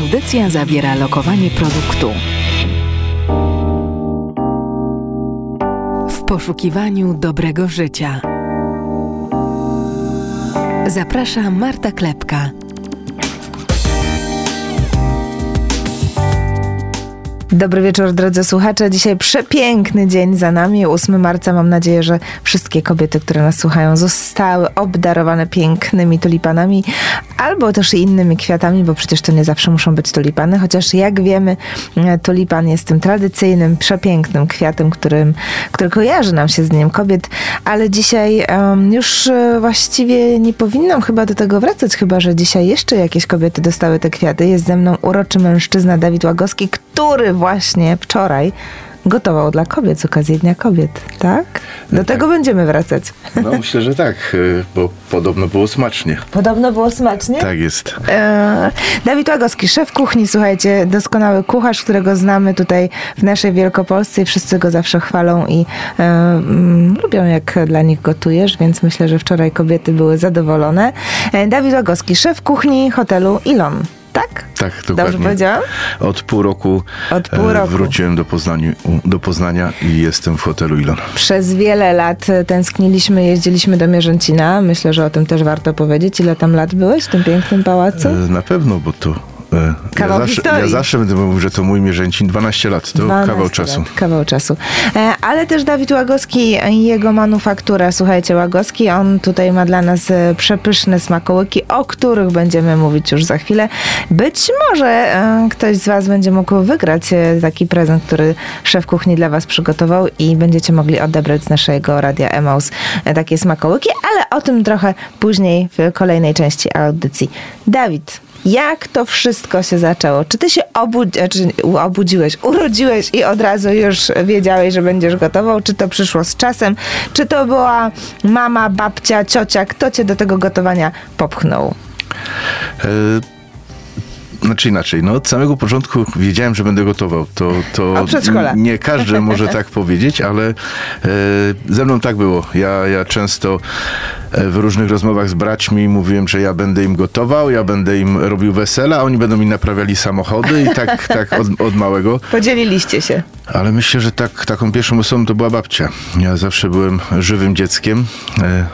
Audycja zawiera lokowanie produktu. W poszukiwaniu dobrego życia. Zaprasza Marta Klepka. Dobry wieczór, drodzy słuchacze. Dzisiaj przepiękny dzień za nami. 8 marca. Mam nadzieję, że wszystkie kobiety, które nas słuchają, zostały obdarowane pięknymi tulipanami albo też innymi kwiatami, bo przecież to nie zawsze muszą być tulipany. Chociaż jak wiemy, tulipan jest tym tradycyjnym, przepięknym kwiatem, którym, który kojarzy nam się z Dniem Kobiet. Ale dzisiaj um, już e, właściwie nie powinnam chyba do tego wracać, chyba że dzisiaj jeszcze jakieś kobiety dostały te kwiaty. Jest ze mną uroczy mężczyzna Dawid Łagowski, który właśnie wczoraj gotował dla kobiet z okazji Dnia Kobiet, tak? Do tak. tego będziemy wracać. No myślę, że tak, y, bo podobno było smacznie. Podobno było smacznie? Tak jest. E, Dawid Łagowski, szef kuchni, słuchajcie, doskonały kucharz, którego znamy tutaj w naszej Wielkopolsce i wszyscy go zawsze chwalą i e, mm, lubią jak dla nich gotujesz, więc myślę, że wczoraj kobiety były zadowolone. E, Dawid Łagowski, szef kuchni hotelu Ilon tak? Tak, dokładnie. Dobrze powiedziałam? Od pół roku, Od pół e, roku. wróciłem do, Poznaniu, do Poznania i jestem w hotelu Ilon. Przez wiele lat tęskniliśmy, jeździliśmy do Mierzęcina. Myślę, że o tym też warto powiedzieć. Ile tam lat byłeś w tym pięknym pałacu? E, na pewno, bo to E, kawał ja zawsze, ja zawsze będę mówił, że to mój Mierzęcin 12 lat, to 12 kawał czasu. Lat, kawał czasu. E, ale też Dawid Łagowski i jego manufaktura, słuchajcie, Łagowski, on tutaj ma dla nas e, przepyszne smakołyki, o których będziemy mówić już za chwilę. Być może ktoś z Was będzie mógł wygrać taki prezent, który szef kuchni dla Was przygotował i będziecie mogli odebrać z naszego radia Emaus takie smakołyki, ale o tym trochę później w kolejnej części audycji. Dawid, jak to wszystko się zaczęło? Czy ty się obudzi czy obudziłeś, urodziłeś i od razu już wiedziałeś, że będziesz gotował? Czy to przyszło z czasem? Czy to była mama, babcia, ciocia? Kto cię do tego gotowania popchnął? E, znaczy inaczej, no od samego początku wiedziałem, że będę gotował. To, to nie każdy może tak powiedzieć, ale e, ze mną tak było. Ja, ja często w różnych rozmowach z braćmi mówiłem, że ja będę im gotował, ja będę im robił wesela, oni będą mi naprawiali samochody i tak, tak od, od małego. Podzieliliście się. Ale myślę, że tak, taką pierwszą osobą to była babcia. Ja zawsze byłem żywym dzieckiem. E,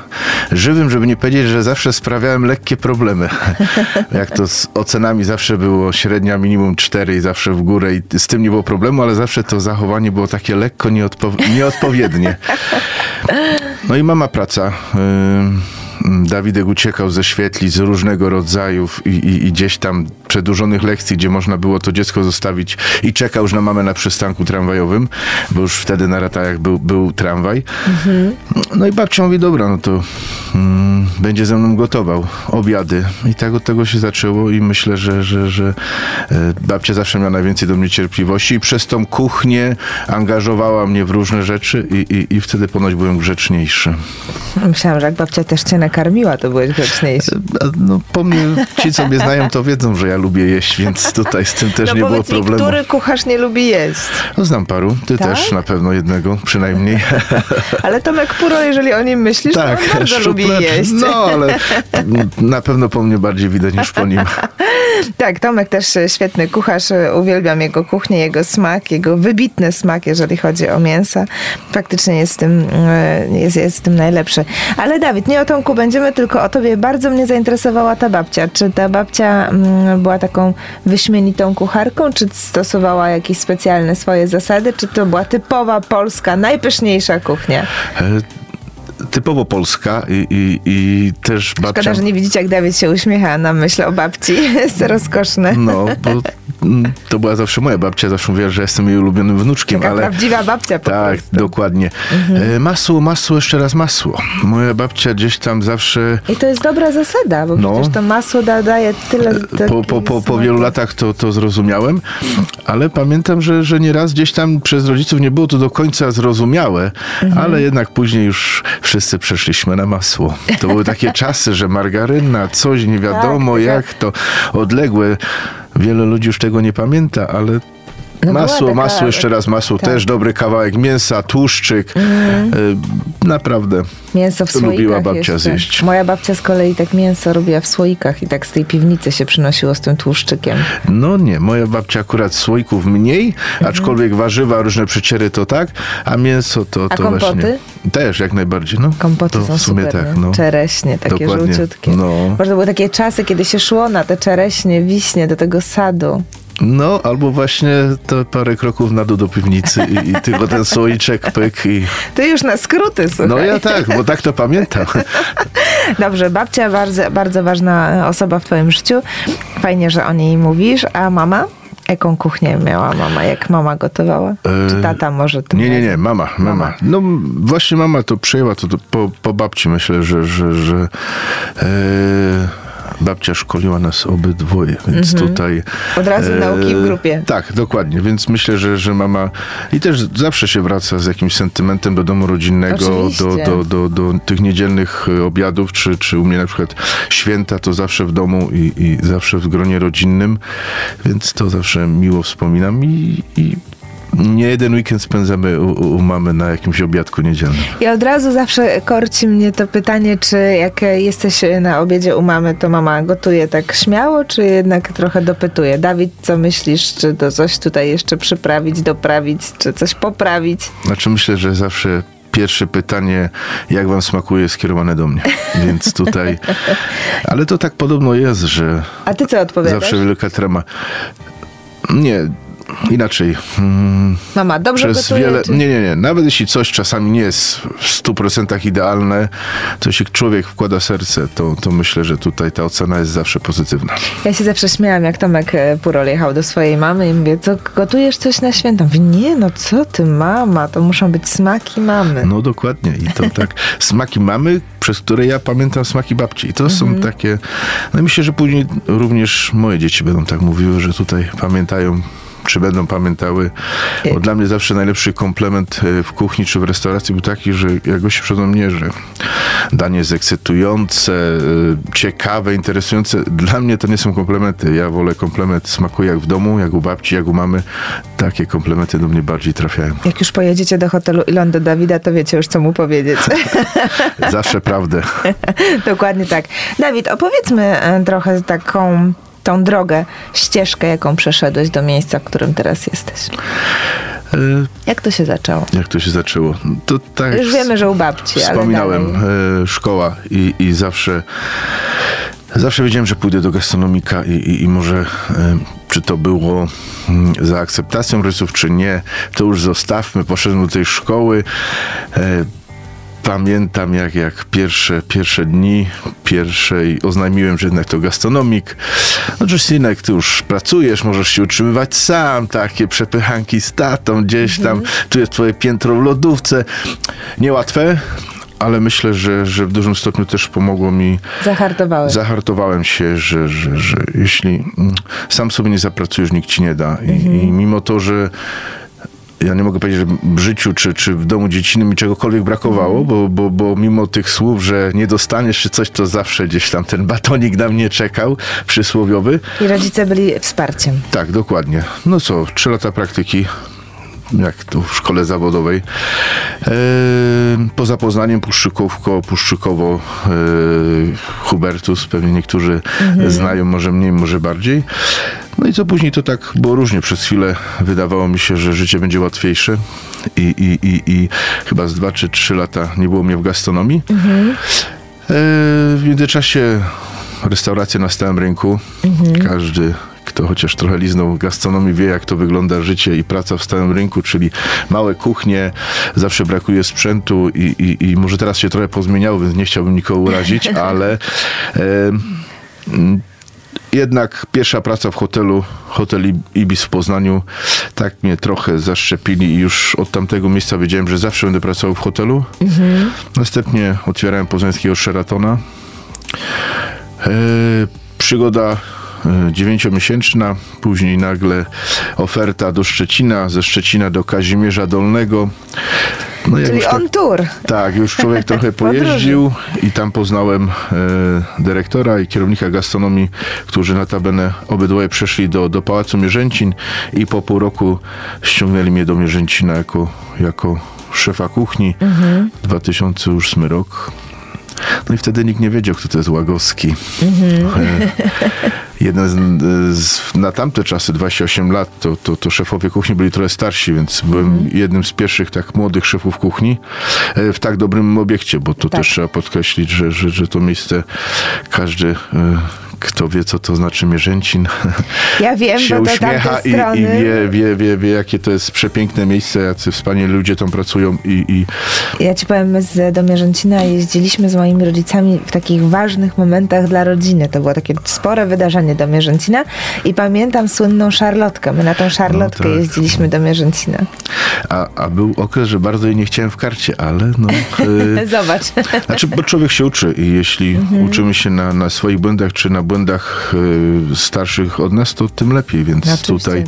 żywym, żeby nie powiedzieć, że zawsze sprawiałem lekkie problemy. Jak to z ocenami zawsze było średnia minimum 4 i zawsze w górę i z tym nie było problemu, ale zawsze to zachowanie było takie lekko nieodpo- nieodpowiednie. No i mama praca. Dawidek uciekał ze świetli z różnego rodzajów i, i, i, gdzieś tam przedłużonych lekcji, gdzie można było to dziecko zostawić i czekał już na mamę na przystanku tramwajowym, bo już wtedy na ratajach był, był tramwaj. Mhm. No i babcia mówi, dobra, no to mm, będzie ze mną gotował obiady. I tak od tego się zaczęło i myślę, że, że, że e, babcia zawsze miała najwięcej do mnie cierpliwości i przez tą kuchnię angażowała mnie w różne rzeczy i, i, i wtedy ponoć byłem grzeczniejszy. Myślałam, że jak babcia też cię nakarmiła, to byłeś grzeczniejszy. E, no po mnie, ci co mnie znają, to wiedzą, że ja lubię jeść, więc tutaj z tym też no, nie było problemu. Mi, który kucharz nie lubi jeść? No znam paru, ty tak? też na pewno jednego, przynajmniej. Ale Tomek Puro, jeżeli o nim myślisz, tak, to on bardzo lubi jeść. No, ale na pewno po mnie bardziej widać niż po nim. tak, Tomek też świetny kucharz, uwielbiam jego kuchnię, jego smak, jego wybitny smak, jeżeli chodzi o mięsa. Faktycznie jest tym, e, jest, jest tym najlepszy. Ale Dawid, nie o Tomku będziemy, tylko o tobie. Bardzo mnie zainteresowała ta babcia. Czy ta babcia mm, była taką wyśmienitą kucharką, czy stosowała jakieś specjalne swoje zasady, czy to była typowa polska, najpyszniejsza kuchnia? Typowo polska i, i, i też babcia... Szkoda, że nie widzicie, jak Dawid się uśmiecha na myśl o babci. Jest rozkoszne. No, bo to była zawsze moja babcia, zawsze mówiła, że jestem jej ulubionym wnuczkiem. Taka ale... prawdziwa babcia po Tak, prostu. dokładnie. Mhm. E, masło, masło, jeszcze raz masło. Moja babcia gdzieś tam zawsze... I to jest dobra zasada, bo no, przecież to masło da, daje tyle... E, po, po, po, po wielu latach to, to zrozumiałem, ale pamiętam, że, że nieraz gdzieś tam przez rodziców nie było to do końca zrozumiałe, mhm. ale jednak później już wszyscy przeszliśmy na masło. To były takie czasy, że margaryna, coś nie wiadomo tak, jak to odległe. Wiele ludzi już tego nie pamięta, ale No masło, taka- masło, jeszcze raz masło, tak. też dobry kawałek mięsa, tłuszczyk. Y, naprawdę. Mięso w To słoikach lubiła babcia jeszcze. zjeść. Moja babcia z kolei tak mięso robiła w słoikach i tak z tej piwnicy się przynosiło z tym tłuszczykiem. No nie, moja babcia akurat słoików mniej, Mhm. aczkolwiek warzywa, różne przeciery to tak, a mięso to, A to kompoty? właśnie. Też, jak najbardziej. No, Kompoty są w sumie super, tak, no. Czereśnie, takie Dokładnie. żółciutkie. No. Może to były takie czasy, kiedy się szło na te czereśnie, wiśnie do tego sadu. No, albo właśnie to parę kroków na dół do piwnicy i, i tylko ten słoiczek, pyk i... Ty już na skróty, słuchaj. No ja tak, bo tak to pamiętam. Dobrze, babcia bardzo, bardzo ważna osoba w twoim życiu. Fajnie, że o niej mówisz. A mama? Jaką kuchnię miała mama? Jak mama gotowała? Czy tata może? tym E, Nie, nie, nie, razem? mama, mama. No właśnie mama to przejęła to, to po, po babci myślę, że, że, że e, babcia szkoliła nas obydwoje, więc tutaj... Mhm. Od razu nauki w grupie. Tak, dokładnie, więc myślę, że, że mama i też zawsze się wraca z jakimś sentymentem do domu rodzinnego, do, do, do, do tych niedzielnych e, obiadów, czy, czy u mnie na przykład święta to zawsze w domu i, i zawsze w gronie rodzinnym, więc to zawsze miło wspominam i, i nie jeden weekend spędzamy u, u mamy na jakimś obiadku niedzielnym. I od razu zawsze korci mnie to pytanie, czy jak jesteś na obiedzie u mamy, to mama gotuje tak śmiało, czy jednak trochę dopytuje? Dawid, co myślisz? Czy to coś tutaj jeszcze przyprawić, doprawić, czy coś poprawić? Znaczy myślę, że zawsze pierwsze pytanie, jak wam smakuje, skierowane do mnie. Więc tutaj... Ale to tak podobno jest, że A ty co odpowiadasz? zawsze wielka trema. Nie, inaczej. Mm, Mama, dobrze Przez gotuje? wiele. czy... Nie, nie, nie. Nawet jeśli coś czasami nie jest w 100% idealne, to jeśli człowiek wkłada serce, to, to myślę, że tutaj ta ocena jest zawsze pozytywna. Ja się zawsze śmiałam, jak Tomek e, Purol jechał do swojej mamy i mówię, co, gotujesz coś na święta? Mówi, nie, no co ty, mama, to muszą być smaki mamy. No dokładnie. I to tak. Smaki mamy, przez które ja pamiętam smaki babci. I to są Mhm. takie. No i myślę, że później również moje dzieci będą tak mówiły, że tutaj pamiętają. Czy będą pamiętały? Bo dla mnie zawsze najlepszy komplement e, w kuchni czy w restauracji był taki, że jak goście przychodzą mnie, że danie jest ekscytujące, e, ciekawe, interesujące. Dla mnie to nie są komplementy. Ja wolę komplement smakuje jak w domu, jak u babci, jak u mamy. Takie komplementy do mnie bardziej trafiają. Jak już pojedziecie do hotelu Ilon do Dawida, to wiecie już, co mu powiedzieć. Zawsze prawdę. Dokładnie tak. Dawid, opowiedzmy trochę taką tą drogę, ścieżkę, jaką przeszedłeś do miejsca, w którym teraz jesteś. E, Jak to się zaczęło? Jak to się zaczęło? To tak Już wiemy, że u babci, ale wspominałem, dalej. e, szkoła i, i zawsze zawsze wiedziałem, że pójdę do gastronomika i, i, i może e, czy to było mm, za akceptacją rodziców, czy nie, to już zostawmy. Poszedłem do tej szkoły. Pamiętam jak, jak pierwsze, pierwsze dni pierwszej oznajmiłem, że jednak to gastronomik. No Justynek, ty już pracujesz, możesz się utrzymywać sam, takie przepychanki z tatą gdzieś tam, tu jest twoje piętro w lodówce. Niełatwe, ale myślę, że, że w dużym stopniu też pomogło mi Zahartowałeś. Zahartowałem się, że, że, że jeśli mm, sam sobie nie zapracujesz, nikt ci nie da. I, i mimo to, że ja nie mogę powiedzieć, że w życiu czy, czy w domu dziecinnym mi czegokolwiek brakowało, bo, bo, bo mimo tych słów, że nie dostaniesz czy coś, to zawsze gdzieś tam ten batonik na mnie czekał, przysłowiowy. I rodzice byli wsparciem. Tak, dokładnie. No co, trzy lata praktyki, jak tu w szkole zawodowej. E, poza Poznaniem Puszczykówko, Puszczykowo, e, Hubertus, pewnie niektórzy znają, może mniej, może bardziej. No i co później to tak było różnie. Przez chwilę wydawało mi się, że życie będzie łatwiejsze i, i, i, i chyba z dwa czy trzy lata nie było mnie w gastronomii. E, w międzyczasie restauracje na stałym rynku. Każdy kto chociaż trochę liznął w gastronomii, wie jak to wygląda życie i praca w stałym rynku, czyli małe kuchnie, zawsze brakuje sprzętu i, i, i może teraz się trochę pozmieniało, więc nie chciałbym nikogo urazić, ale e, jednak pierwsza praca w hotelu, hotel Ib- Ibis w Poznaniu, tak mnie trochę zaszczepili i już od tamtego miejsca wiedziałem, że zawsze będę pracował w hotelu. Następnie otwierałem poznańskiego Sheratona. E, przygoda dziewięciomiesięczna, później nagle oferta do Szczecina, ze Szczecina do Kazimierza Dolnego. No, Czyli on tak, tour. Tak, już człowiek trochę pojeździł i tam poznałem e, dyrektora i kierownika gastronomii, którzy notabene obydwoje przeszli do, do Pałacu Mierzęcin i po pół roku ściągnęli mnie do Mierzęcina jako, jako szefa kuchni. Mhm. 2008 rok. No i wtedy nikt nie wiedział, kto to jest Łagowski. Mhm. Jeden z, z, na tamte czasy, 28 lat, to, to, to, szefowie kuchni byli trochę starsi, więc byłem mhm. jednym z pierwszych tak młodych szefów kuchni e, w tak dobrym obiekcie, bo to tak. też trzeba podkreślić, że, że, że to miejsce każdy e, kto wie, co to znaczy Mierzęcin, ja wiem, się uśmiecha i, i, wie, wie, wie, wie, jakie to jest przepiękne miejsce, jacy wspaniali ludzie tam pracują. I, i... Ja ci powiem, my z, do Mierzęcina jeździliśmy z moimi rodzicami w takich ważnych momentach dla rodziny. To było takie spore wydarzenie do Mierzęcina i pamiętam słynną szarlotkę. My na tą szarlotkę no tak. jeździliśmy do Mierzęcina. A, a był okres, że bardzo jej nie chciałem w karcie, ale no... Yy... Zobacz. Znaczy, bo człowiek się uczy i jeśli mhm. uczymy się na, na swoich błędach, czy na błędach e, starszych od nas, to tym lepiej, więc Oczywiście. tutaj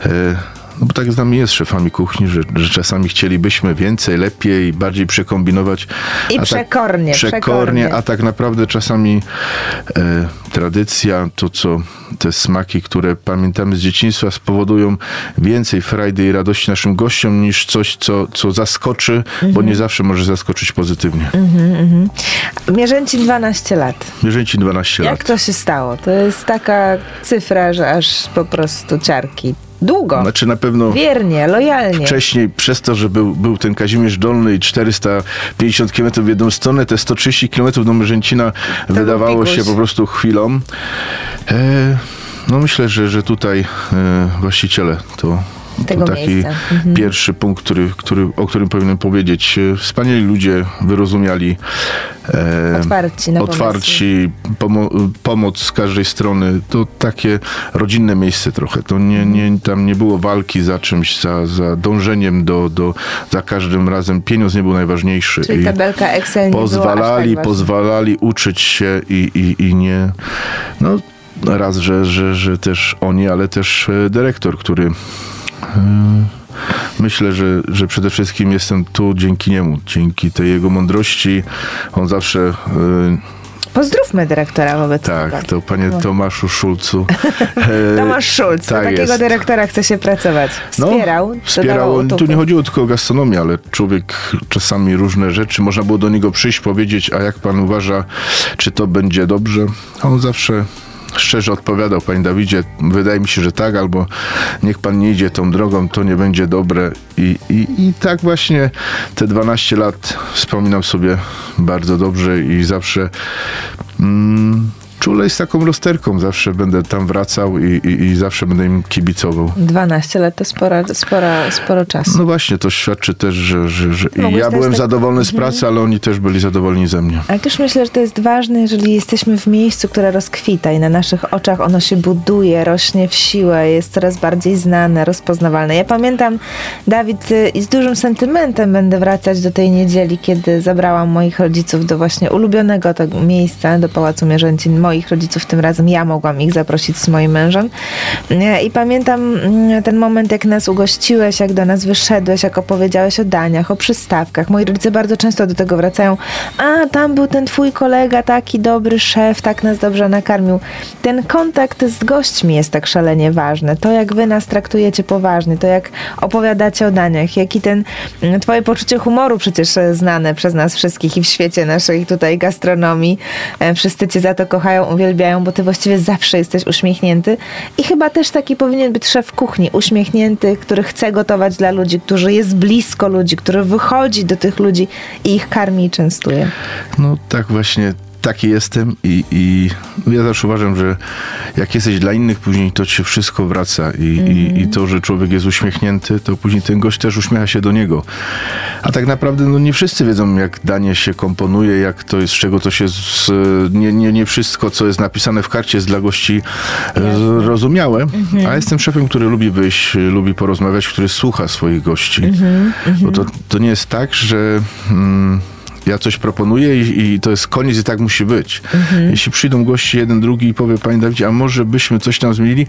e, no bo tak z nami jest szefami kuchni, że, że czasami chcielibyśmy więcej, lepiej, bardziej przekombinować. I a przekornie, tak, przekornie, przekornie. A tak naprawdę czasami e, tradycja, to co te smaki, które pamiętamy z dzieciństwa, spowodują więcej frajdy i radości naszym gościom niż coś, co, co zaskoczy, mhm. bo nie zawsze może zaskoczyć pozytywnie. Mhm, mhm. Mierzęcin 12 lat. Mierzęcin 12 Jak lat. Jak to się stało? To jest taka cyfra, że aż po prostu ciarki Długo. Znaczy na pewno. Wiernie, lojalnie. Wcześniej, przez to, że był, był ten Kazimierz Dolny i 450 km w jedną stronę, te 130 km do Mierzęcina to wydawało się po prostu chwilą. E, no myślę, że, że tutaj e, właściciele to tego to taki mhm. pierwszy punkt, który, który, o którym powinienem powiedzieć. Wspaniali ludzie, wyrozumiali, e, otwarci, otwarci pomo pomoc z każdej strony. To takie rodzinne miejsce trochę. To nie, nie, tam nie było walki za czymś, za, za dążeniem do, do, za każdym razem. Pieniądz nie był najważniejszy. Czyli tabelka Excel nie pozwalali, tak pozwalali uczyć się i, i, i nie... No, raz, że, że, że też oni, ale też e, dyrektor, który Hmm. Myślę, że, że przede wszystkim jestem tu dzięki niemu, dzięki tej jego mądrości. On zawsze. Yy, Pozdrówmy dyrektora wobec Tak, tego. to panie no. Tomaszu Szulcu. Tomasz Szulc, tak takiego jest. dyrektora chce się pracować. Wspierał. No, wspierał. Tu nie chodziło tylko o gastronomię, ale człowiek czasami różne rzeczy. Można było do niego przyjść, powiedzieć, a jak pan uważa, czy to będzie dobrze? A on zawsze szczerze odpowiadał, panie Dawidzie, wydaje mi się, że tak, albo niech pan nie idzie tą drogą, to nie będzie dobre. I, i, i tak właśnie te 12 lat wspominam sobie bardzo dobrze i zawsze mm, czule z taką rozterką. Zawsze będę tam wracał i, i, i, zawsze będę im kibicował. 12 lat to spora, spora, sporo czasu. No właśnie, to świadczy też, że, że, że i ja byłem tak... zadowolony z mhm. pracy, ale oni też byli zadowoleni ze mnie. Ale też myślę, że to jest ważne, jeżeli jesteśmy w miejscu, które rozkwita i na naszych oczach ono się buduje, rośnie w siłę, jest coraz bardziej znane, rozpoznawalne. Ja pamiętam, Dawid, y, i z dużym sentymentem będę wracać do tej niedzieli, kiedy zabrałam moich rodziców do właśnie ulubionego tego miejsca, do Pałacu Mierzęcin, moich rodziców, tym razem ja mogłam ich zaprosić z moim mężem. I pamiętam mm, ten moment, jak nas ugościłeś, jak do nas wyszedłeś, jak opowiedziałeś o daniach, o przystawkach. Moi rodzice bardzo często do tego wracają. A, tam był ten twój kolega, taki dobry szef, tak nas dobrze nakarmił. Ten kontakt z gośćmi jest tak szalenie ważny. To, jak wy nas traktujecie poważnie, to jak opowiadacie o daniach, jaki ten mm, twoje poczucie humoru przecież e, znane przez nas wszystkich i w świecie naszej tutaj gastronomii. E, wszyscy cię za to kochają uwielbiają, bo ty właściwie zawsze jesteś uśmiechnięty. I chyba też taki powinien być szef kuchni, uśmiechnięty, który chce gotować dla ludzi, który jest blisko ludzi, który wychodzi do tych ludzi i ich karmi i częstuje. No tak właśnie taki jestem i, i ja zawsze uważam, że jak jesteś dla innych, później to ci wszystko wraca I, mm. i, i, to, że człowiek jest uśmiechnięty, to później ten gość też uśmiecha się do niego. A tak naprawdę no, nie wszyscy wiedzą, jak danie się komponuje, jak to jest, z czego to się... Z, nie, nie, nie wszystko, co jest napisane w karcie jest dla gości zrozumiałe, mm-hmm. a jestem szefem, który lubi wyjść, lubi porozmawiać, który słucha swoich gości. Mm-hmm. Bo to, to nie jest tak, że... Mm, ja coś proponuję i, i to jest koniec i tak musi być. Jeśli przyjdą goście jeden, drugi i powie, panie Dawidzie, a może byśmy coś tam zmienili?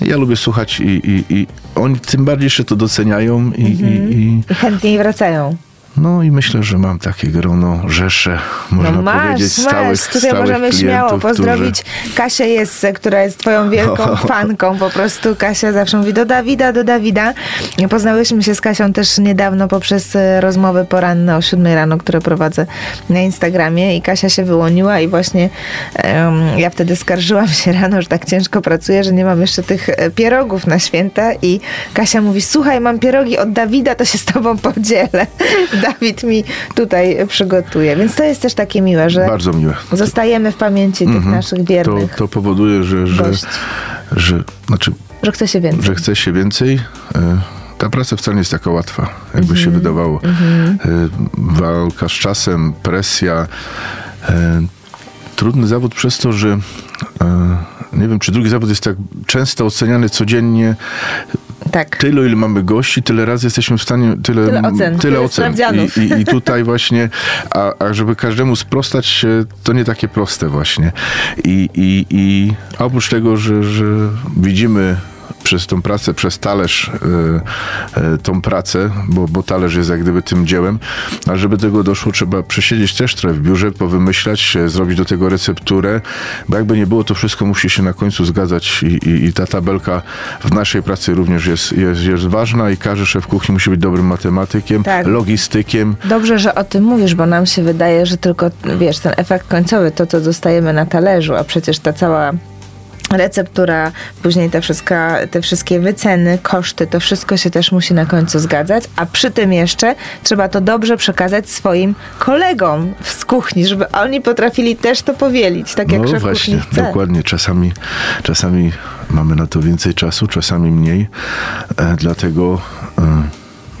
Ja lubię słuchać i, i, i oni tym bardziej jeszcze to doceniają i, i, i I chętniej wracają. No i myślę, że mam takie grono, rzesze, można no masz, powiedzieć, masz. stałych, Tutaj stałych możemy śmiało klientów, pozdrowić Kasię Jessę, która jest twoją wielką fanką. Po prostu Kasia zawsze mówi do Dawida, do Dawida. Poznałyśmy się z Kasią też niedawno poprzez e, rozmowy poranne o 7 rano, które prowadzę na Instagramie i Kasia się wyłoniła i właśnie em, ja wtedy skarżyłam się rano, że tak ciężko pracuję, że nie mam jeszcze tych e, pierogów na święta i Kasia mówi, słuchaj, mam pierogi od Dawida, to się z tobą podzielę. Dawid mi tutaj przygotuje. Więc to jest też takie miłe, że Bardzo miłe. zostajemy w pamięci tych naszych To, wiernych, to powoduje, że, że, gości. że, znaczy, że chce się więcej. że chce się więcej. E, Ta praca wcale nie jest taka łatwa, jakby się Mhm. wydawało. E, Walka z czasem, presja. e, Trudny zawód przez to, że nie wiem, czy drugi zawód jest tak często oceniany codziennie. Tak. Tyle, ile mamy gości, tyle razy jesteśmy w stanie, tyle, Tyle ocen, tyle ocen. I, i, I tutaj właśnie, a, a żeby każdemu sprostać, to nie takie proste właśnie. I, i, i a oprócz tego, że, że widzimy przez tą pracę, przez talerz e, e, tą pracę, bo, bo talerz jest jak gdyby tym dziełem, a żeby tego doszło, trzeba przesiedzieć też trochę w biurze, powymyślać, e, zrobić do tego recepturę, bo jakby nie było, to wszystko musi się na końcu zgadzać i, i, i ta tabelka w naszej pracy również jest, jest, jest ważna i każdy szef kuchni musi być dobrym matematykiem, Tak. logistykiem. Dobrze, że o tym mówisz, bo nam się wydaje, że tylko, wiesz, ten efekt końcowy, to co dostajemy na talerzu, a przecież ta cała receptura, później te, wszystka, te wszystkie wyceny, koszty, to wszystko się też musi na końcu zgadzać, a przy tym jeszcze trzeba to dobrze przekazać swoim kolegom z kuchni, żeby oni potrafili też to powielić, tak jak no szef właśnie, kuchni chce. dokładnie. Czasami, czasami mamy na to więcej czasu, czasami mniej. E, dlatego e,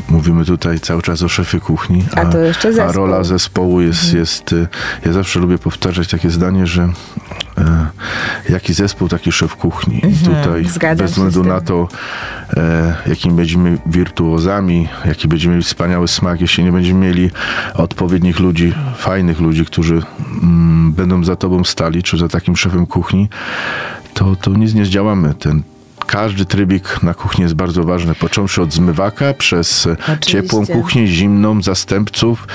mówimy tutaj cały czas o szefie kuchni. A to jeszcze a. Mhm. rola zespołu jest, jest. e, Ja zawsze lubię powtarzać takie zdanie, że e, jaki zespół, taki szef kuchni. I tutaj Mhm. zgadzam bez względu na to, e, jakimi będziemy wirtuozami, jaki będziemy mieli wspaniały smak, jeśli nie będziemy mieli odpowiednich ludzi, fajnych ludzi, którzy mm, będą za tobą stali, czy za takim szefem kuchni, to, to nic nie zdziałamy. Ten każdy trybik na kuchni jest bardzo ważny, począwszy od zmywaka, przez e, ciepłą kuchnię, zimną, zastępców.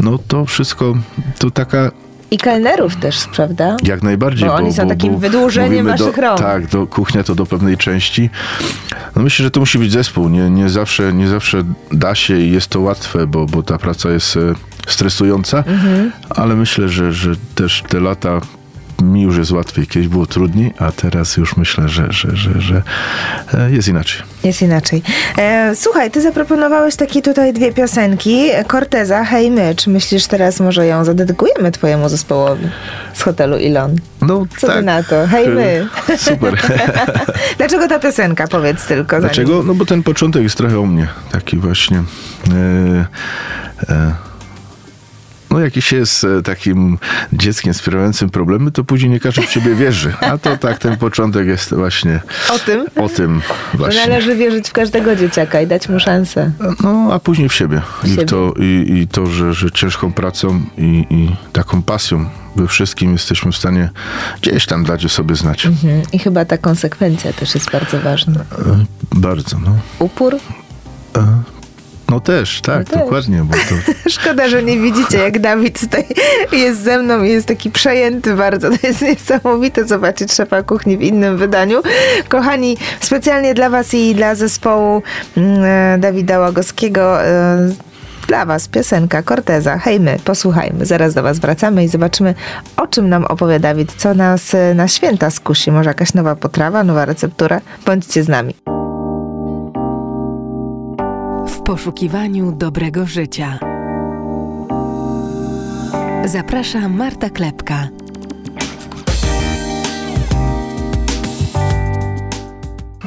No to wszystko, to taka I kelnerów też, prawda? jak najbardziej. Bo oni są takim wydłużeniem mówimy waszych do, rąk. Tak, do, kuchnia to do pewnej części. No myślę, że to musi być zespół. Nie, nie, zawsze, nie zawsze da się i jest to łatwe, bo, bo ta praca jest e, stresująca, Mhm. ale myślę, że, że też te lata mi już jest łatwiej. Kiedyś było trudniej, a teraz już myślę, że, że, że, że e, jest inaczej. Jest inaczej. E, słuchaj, ty zaproponowałeś takie tutaj dwie piosenki. Corteza, hej my. Czy myślisz teraz może ją zadedykujemy twojemu zespołowi z hotelu Ilon? No, Co ty na to? Hej my. Super. Dlaczego ta piosenka? Powiedz tylko. zanim- Dlaczego? No bo ten początek jest trochę o mnie. Taki właśnie. E, e, no jak się jest e, takim dzieckiem sprawiającym problemy, to później nie każdy w ciebie wierzy. A to tak, ten początek jest właśnie O tym? o tym Że właśnie. należy wierzyć w każdego dzieciaka i dać mu szansę. No, a później w siebie. I, siebie. w to, i, i to że, że ciężką pracą i, i taką pasją we wszystkim jesteśmy w stanie gdzieś tam dać o sobie znać. Mhm. I chyba ta konsekwencja też jest bardzo ważna. E, Bardzo, no. Upór? No też, tak, No też. dokładnie, to Szkoda, że nie widzicie, jak Dawid tutaj jest ze mną i jest taki przejęty bardzo. To jest niesamowite zobaczyć szefa kuchni w innym wydaniu. Kochani, specjalnie dla Was i dla zespołu mm, e, Dawida Łagowskiego e, dla Was piosenka Corteza. Hej my, posłuchajmy. Zaraz do Was wracamy i zobaczymy, o czym nam opowie Dawid, co nas e, na święta skusi. Może jakaś nowa potrawa, nowa receptura? Bądźcie z nami. W poszukiwaniu dobrego życia. Zaprasza Marta Klepka.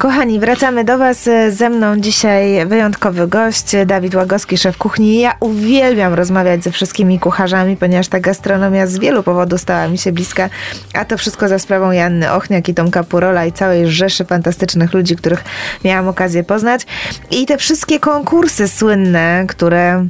Kochani, wracamy do Was. Ze mną dzisiaj wyjątkowy gość, Dawid Łagowski, szef kuchni. Ja uwielbiam rozmawiać ze wszystkimi kucharzami, ponieważ ta gastronomia z wielu powodów stała mi się bliska, a to wszystko za sprawą Janny Ochniak i Tomka Purola i całej rzeszy fantastycznych ludzi, których miałam okazję poznać. I te wszystkie konkursy słynne, które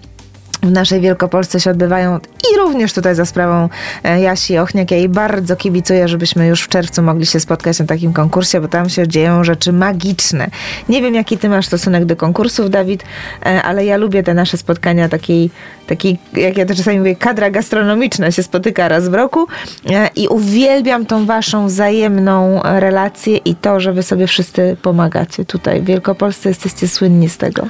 w naszej Wielkopolsce się odbywają i również tutaj za sprawą e, Jasi Ochniak. Ja jej bardzo kibicuję, żebyśmy już w czerwcu mogli się spotkać na takim konkursie, bo tam się dzieją rzeczy magiczne. Nie wiem, jaki ty masz stosunek do konkursów, Dawid, e, ale ja lubię te nasze spotkania takiej, takiej jak ja to czasami mówię, kadra gastronomiczna się spotyka raz w roku e, i uwielbiam tą waszą wzajemną relację i to, że wy sobie wszyscy pomagacie. Tutaj w Wielkopolsce jesteście słynni z tego.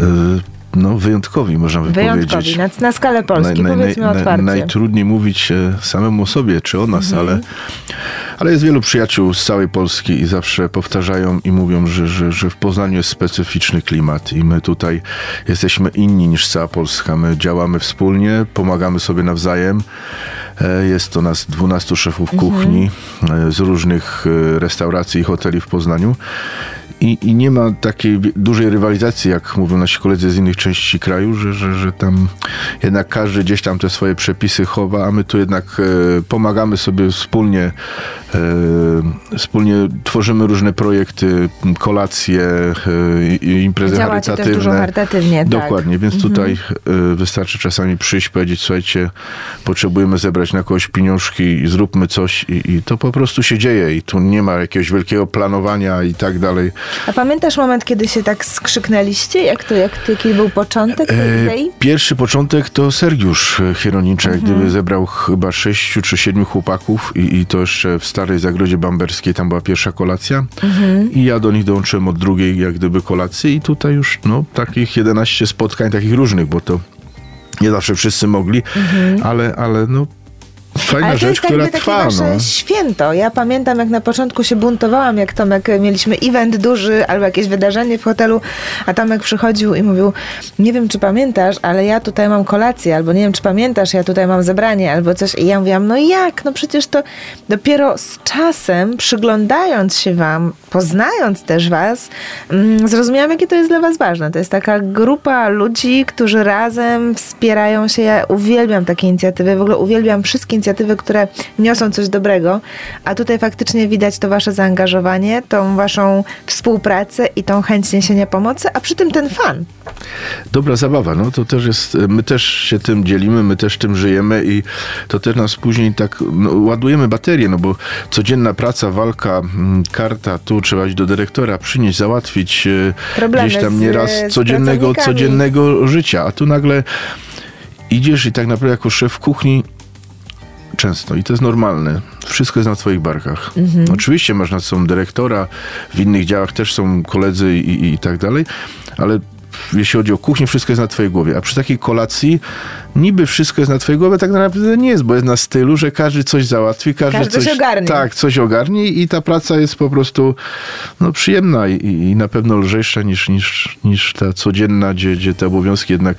Y, no, wyjątkowi, można by Wyjątkowi, powiedzieć. na, na skalę Polski, powiedzmy otwarcie. najtrudniej mówić e, samemu o sobie czy o nas, Mhm. ale, ale jest wielu przyjaciół z całej Polski i zawsze powtarzają i mówią, że, że, że w Poznaniu jest specyficzny klimat i my tutaj jesteśmy inni niż cała Polska. My działamy wspólnie, pomagamy sobie nawzajem. E, Jest to nas 12 szefów Mhm. kuchni e, z różnych restauracji i hoteli w Poznaniu. I, I nie ma takiej dużej rywalizacji, jak mówią nasi koledzy z innych części kraju, że, że, że tam jednak każdy gdzieś tam te swoje przepisy chowa, a my tu jednak e, pomagamy sobie wspólnie, e, wspólnie tworzymy różne projekty, kolacje, e, imprezy Działacie też charytatywne. dużo charytatywnie, tak. Dokładnie, więc tutaj e, wystarczy czasami przyjść, powiedzieć, słuchajcie, potrzebujemy zebrać na kogoś pieniążki zróbmy coś i, i to po prostu się dzieje i tu nie ma jakiegoś wielkiego planowania i tak dalej. A pamiętasz moment, kiedy się tak skrzyknęliście? Jak to, jak jaki był początek tej E, idei? Pierwszy początek to Sergiusz Hieroniczek, Mhm. gdyby zebrał chyba sześciu czy siedmiu chłopaków i, i to jeszcze w starej zagrodzie bamberskiej, tam była pierwsza kolacja Mhm. i ja do nich dołączyłem od drugiej jak gdyby kolacji i tutaj już no takich 11 spotkań, takich różnych, bo to nie zawsze wszyscy mogli, ale, ale no fajna. Ale to rzecz, jest która jakby takie trwa. wasze No. święto. Ja pamiętam, jak na początku się buntowałam, jak Tomek, e, mieliśmy event duży albo jakieś wydarzenie w hotelu, a Tomek przychodził i mówił, nie wiem, czy pamiętasz, ale ja tutaj mam kolację, albo nie wiem, czy pamiętasz, ja tutaj mam zebranie, albo coś. I ja mówiłam, no jak? No przecież to dopiero z czasem, przyglądając się wam, poznając też was, mm, zrozumiałam, jakie to jest dla was ważne. To jest taka grupa ludzi, którzy razem wspierają się. Ja uwielbiam takie inicjatywy, w ogóle uwielbiam wszystkie inicjatywy, które niosą coś dobrego, a tutaj faktycznie widać to wasze zaangażowanie, tą waszą współpracę i tą chęć niesienia pomocy, a przy tym ten fan. Dobra zabawa, no to też jest, my też się tym dzielimy, my też tym żyjemy i to też nas później tak no, ładujemy baterię, no bo codzienna praca, walka, mm, karta, tu trzeba iść do dyrektora, przynieść, załatwić e, Problemy gdzieś tam nieraz z codziennego, codziennego życia, a tu nagle idziesz i tak naprawdę jako szef kuchni Często i to jest normalne. Wszystko jest na twoich barkach. Mhm. Oczywiście masz nad sobą dyrektora, w innych działach też są koledzy i, i, i tak dalej, ale jeśli chodzi o kuchnię, wszystko jest na twojej głowie. A przy takiej kolacji niby wszystko jest na twojej głowie, tak naprawdę nie jest, bo jest na stylu, że każdy coś załatwi, każdy, Każdy coś ogarnie. Tak, coś ogarnie i ta praca jest po prostu no, przyjemna i, i na pewno lżejsza niż, niż, niż ta codzienna, gdzie, gdzie te obowiązki jednak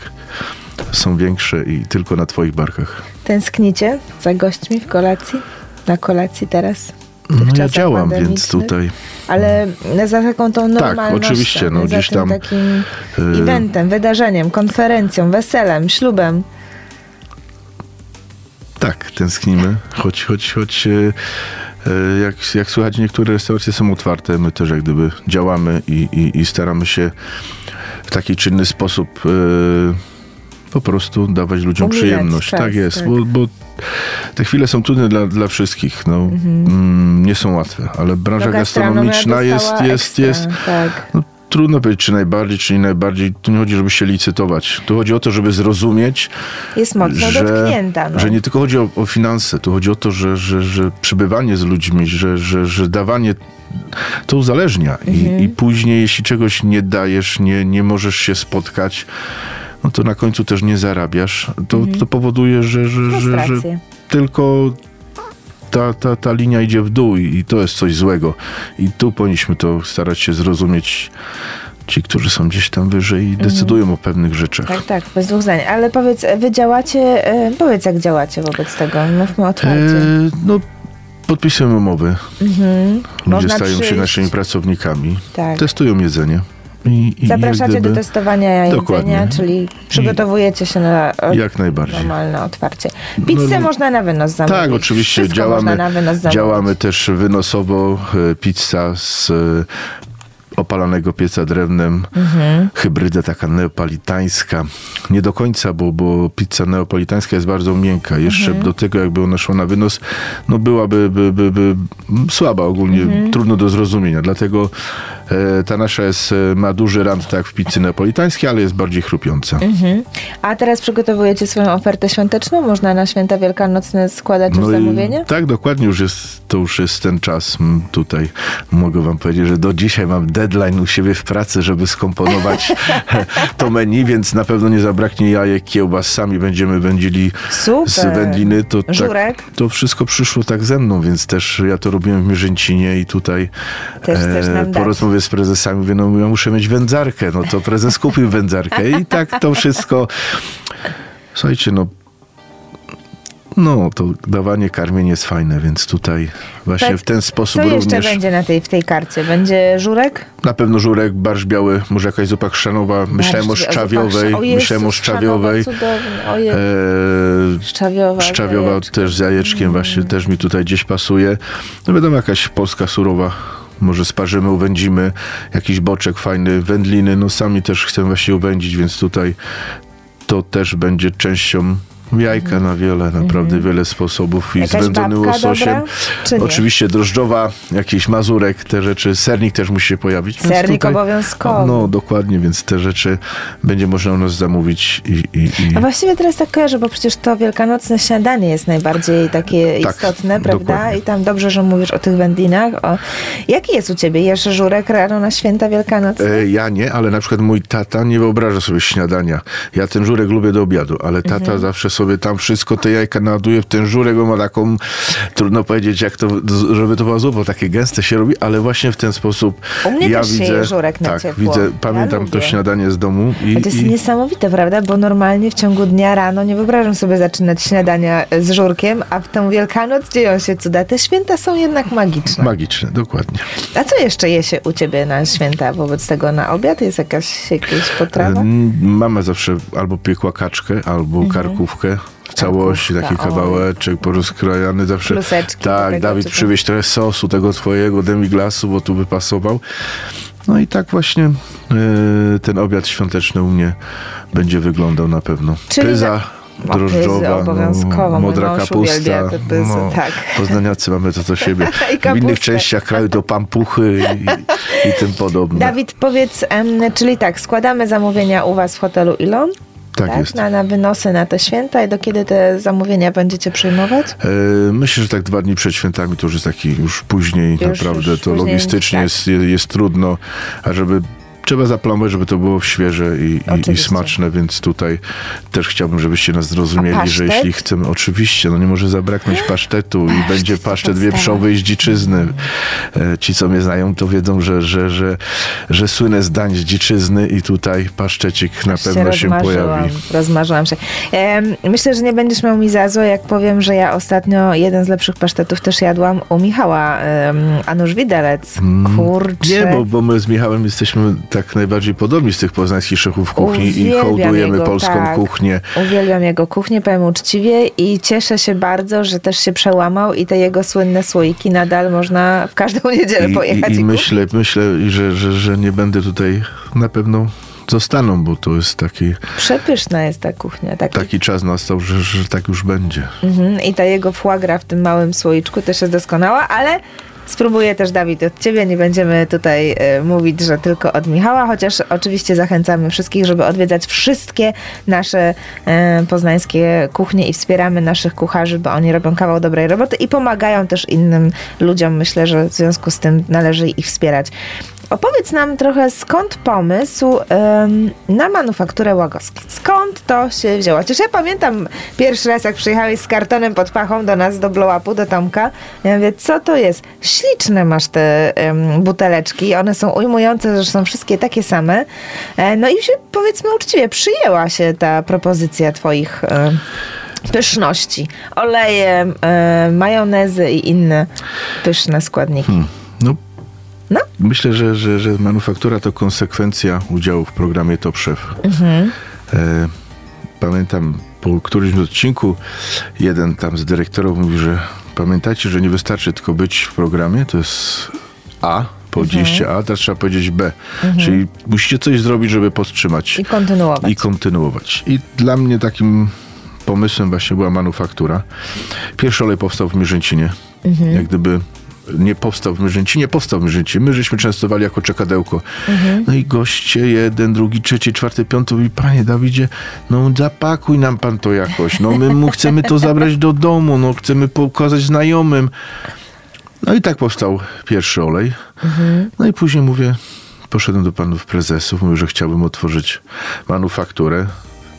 są większe i tylko na twoich barkach. Tęsknicie za gośćmi w kolacji? Na kolacji teraz? No ja działam, więc tutaj Ale za taką tą normalnością. oczywiście, no, za gdzieś tam, takim y- eventem, wydarzeniem, konferencją, weselem, ślubem. tak, tęsknimy, choć, choć, choć e, e, jak, jak słychać, niektóre restauracje są otwarte, my też jak gdyby działamy i, i, i staramy się w taki czynny sposób e, po prostu dawać ludziom Umilać przyjemność. czas, tak jest, tak. Bo, bo te chwile są trudne dla, dla wszystkich. No, mm, nie są łatwe, ale branża No, gastronomiczna jest, jest, ekstra, jest Tak. no, trudno powiedzieć, czy najbardziej, czy nie najbardziej. Tu nie chodzi, żeby się licytować. Tu chodzi o to, żeby zrozumieć, Jest mocno że, dotknięta. No. że nie tylko chodzi o, o finanse, tu chodzi o to, że, że, że przybywanie z ludźmi, że, że, że dawanie to uzależnia. I, Mhm. I później, jeśli czegoś nie dajesz, nie, nie możesz się spotkać, no to na końcu też nie zarabiasz. To, to powoduje, że, że, że, że Mhm. Tylko ta, ta, ta linia idzie w dół i, to jest coś złego. I tu powinniśmy to starać się zrozumieć. Ci, którzy są gdzieś tam wyżej i decydują o pewnych rzeczach. Tak, tak, bez dwóch zdań. Ale powiedz, wy działacie, e, powiedz jak działacie wobec tego. Mówmy otwarcie. E, no, podpisujemy umowy. Mhm. Ludzie Można stają się przyjść. naszymi pracownikami. Tak. Testują jedzenie. I, i Zapraszacie jak do gdyby- testowania jedzenia, Dokładnie. czyli przygotowujecie się na e, Jak najbardziej. normalne otwarcie. Pizzę No, można na wynos zamówić. Tak, oczywiście Wszystko działamy, można na wynos zamówić. działamy też wynosowo. e, Pizza z e, opalanego pieca drewnem, hybryda taka neapolitańska. Nie do końca, bo, bo pizza neapolitańska jest bardzo miękka. Jeszcze do tego, jakby ona szła na wynos, no byłaby by, by, by słaba ogólnie, trudno do zrozumienia. Dlatego e, ta nasza jest, e, ma duży rand tak w pizzy neapolitańskiej, ale jest bardziej chrupiąca. Mhm. A teraz przygotowujecie swoją ofertę świąteczną? Można na święta wielkanocne składać już No i zamówienie? tak, dokładnie, już jest, to już jest ten czas tutaj. Mogę wam powiedzieć, że do dzisiaj mam deadline u siebie w pracy, żeby skomponować to menu, więc na pewno nie zabraknie jajek, kiełbas, sami będziemy wędzili z Super. wędliny. To? Tak, to wszystko przyszło tak ze mną, więc też ja to robiłem w Mierzęcinie i tutaj e, Też po dać. Rozmowie z prezesami mówię, no ja muszę mieć wędzarkę. No to prezes kupił wędzarkę i tak to wszystko... Słuchajcie, no no, to dawanie karmień jest fajne, więc tutaj właśnie Tak. w ten sposób Co jeszcze również będzie na tej, w tej karcie? Będzie żurek? na pewno żurek, barsz biały, może jakaś zupa chrzanowa. Myślałem o Barszcz- szczawiowej, o Jezus, myślałem o szczawiowej. Cudownie. E, Szczawiowa. szczawiowa jajeczko. też z jajeczkiem właśnie też mi tutaj gdzieś pasuje. No wiadomo, jakaś polska surowa. Może sparzymy, uwędzimy, jakiś boczek fajny, wędliny, no sami też chcemy właśnie uwędzić, więc tutaj to też będzie częścią jajka na wiele, naprawdę wiele sposobów i Jakaś zwędzony łososiem. dobra? Oczywiście drożdżowa, jakiś mazurek, te rzeczy, sernik też musi się pojawić. Sernik obowiązkowo. No dokładnie, więc te rzeczy będzie można u nas zamówić i, i, i A właściwie teraz tak kojarzę, bo przecież to wielkanocne śniadanie jest najbardziej takie Tak, istotne, prawda? dokładnie. I tam dobrze, że mówisz o tych wędlinach. O... Jaki jest u ciebie? Jesz żurek rano na święta wielkanocne? E, Ja nie, ale na przykład mój tata nie wyobraża sobie śniadania. Ja ten żurek lubię do obiadu, ale tata Mhm. zawsze sobie tam wszystko te jajka naładuje w ten żurek, bo ma taką, trudno powiedzieć jak to, żeby to była zupa, takie gęste się robi, ale właśnie w ten sposób U mnie ja też się widzę, je żurek na tak, ciepło. widzę, Ja pamiętam to lubię. śniadanie z domu i, to jest i niesamowite, prawda? Bo normalnie w ciągu dnia rano nie wyobrażam sobie zaczynać śniadania z żurkiem, a w tę Wielkanoc dzieją się cuda. Te święta są jednak magiczne. magiczne, dokładnie. A co jeszcze je się u ciebie na święta wobec tego na obiad? Jest jakaś, jakaś potrawa? Mama zawsze albo piekła kaczkę, albo karkówkę. Całości taki kawałeczek porozkrojany zawsze. Kluseczki tak, Dawid przywieźć trochę sosu tego twojego demiglasu, bo tu by pasował. No i tak właśnie e, ten obiad świąteczny u mnie będzie wyglądał na pewno. Czyli Pyza na- O, pyzy drożdżowa, obowiązkowo. no, modra kapusta. No, pyzy, tak. Poznaniacy mamy to do siebie. W innych częściach kraju to pampuchy i, i tym podobne. Dawid, powiedz, czyli tak, składamy zamówienia u was w hotelu Ilon? Tak, jest. Na, na wynosy na te święta i do kiedy te zamówienia będziecie przyjmować? E, Myślę, że tak dwa dni przed świętami to już jest taki już później Już- naprawdę już to później, logistycznie tak. jest, jest trudno, a żeby trzeba zaplanować, żeby to było świeże i, i, i smaczne, więc tutaj też chciałbym, żebyście nas zrozumieli, że jeśli chcemy, oczywiście, no nie może zabraknąć pasztetu i będzie pasztet podstawa. wieprzowy i z dziczyzny. E, Ci, co mnie znają, to wiedzą, że, że, że, że słynę z dań z dziczyzny i tutaj pasztecik na pewno się pojawi. Rozmarzyłam się. Myślę, że nie będziesz miał mi za złe, jak powiem, że ja ostatnio jeden z lepszych pasztetów też jadłam u Michała Anusz Widelec. Kurczę. Nie, bo, bo my z Michałem jesteśmy tak najbardziej podobni z tych poznańskich szefów kuchni i Uwielbiam hołdujemy jego, polską tak. kuchnię. Uwielbiam jego kuchnię, powiem uczciwie i cieszę się bardzo, że też się przełamał i te jego słynne słoiki nadal można w każdą niedzielę I, pojechać i, i, i myślę, myślę że, że, że nie będę tutaj na pewno zostaną, bo to jest taki, Przepyszna jest ta kuchnia. Taki, taki czas nastał, że, że tak już będzie. Mhm. I ta jego foie w tym małym słoiczku też jest doskonała, ale spróbuję też Dawid od ciebie. Nie będziemy tutaj e, mówić, że tylko od Michała, chociaż oczywiście zachęcamy wszystkich, żeby odwiedzać wszystkie nasze e, poznańskie kuchnie i wspieramy naszych kucharzy, bo oni robią kawał dobrej roboty i pomagają też innym ludziom. Myślę, że w związku z tym należy ich wspierać. Opowiedz nam trochę, skąd pomysł em, na manufakturę Łagoski. Skąd to się wzięło? Chociaż ja pamiętam pierwszy raz, jak przyjechałeś z kartonem pod pachą do nas, do blow-upu, do Tomka. Ja mówię, co to jest? Śliczne masz te em, buteleczki. One są ujmujące, że są wszystkie takie same. E, no i się, powiedzmy uczciwie, przyjęła się ta propozycja twoich... pyszności. Oleje, e, majonezy i inne pyszne składniki. No, No. Myślę, że, że, że manufaktura to konsekwencja udziału w programie Top Chef. Mhm. E, pamiętam po którymś odcinku jeden tam z dyrektorów mówi, że pamiętajcie, że nie wystarczy tylko być w programie, to jest A, Powiedzieliście A, teraz trzeba powiedzieć B. Czyli musicie coś zrobić, żeby podtrzymać I kontynuować. i kontynuować. I dla mnie takim pomysłem właśnie była manufaktura. Pierwszy olej powstał w Mierzęcinie. Mhm. Jak gdyby nie powstał w Mierzęcinie, powstał w Mierzęcinie. My żeśmy częstowali jako czekadełko. Mhm. No i goście, jeden, drugi, trzeci, czwarty, piąty mówi, panie Dawidzie, no zapakuj nam pan to jakoś. No my mu chcemy to zabrać do domu, no chcemy pokazać znajomym. No i tak powstał pierwszy olej. No i później mówię, poszedłem do panów prezesów, mówię, że chciałbym otworzyć manufakturę.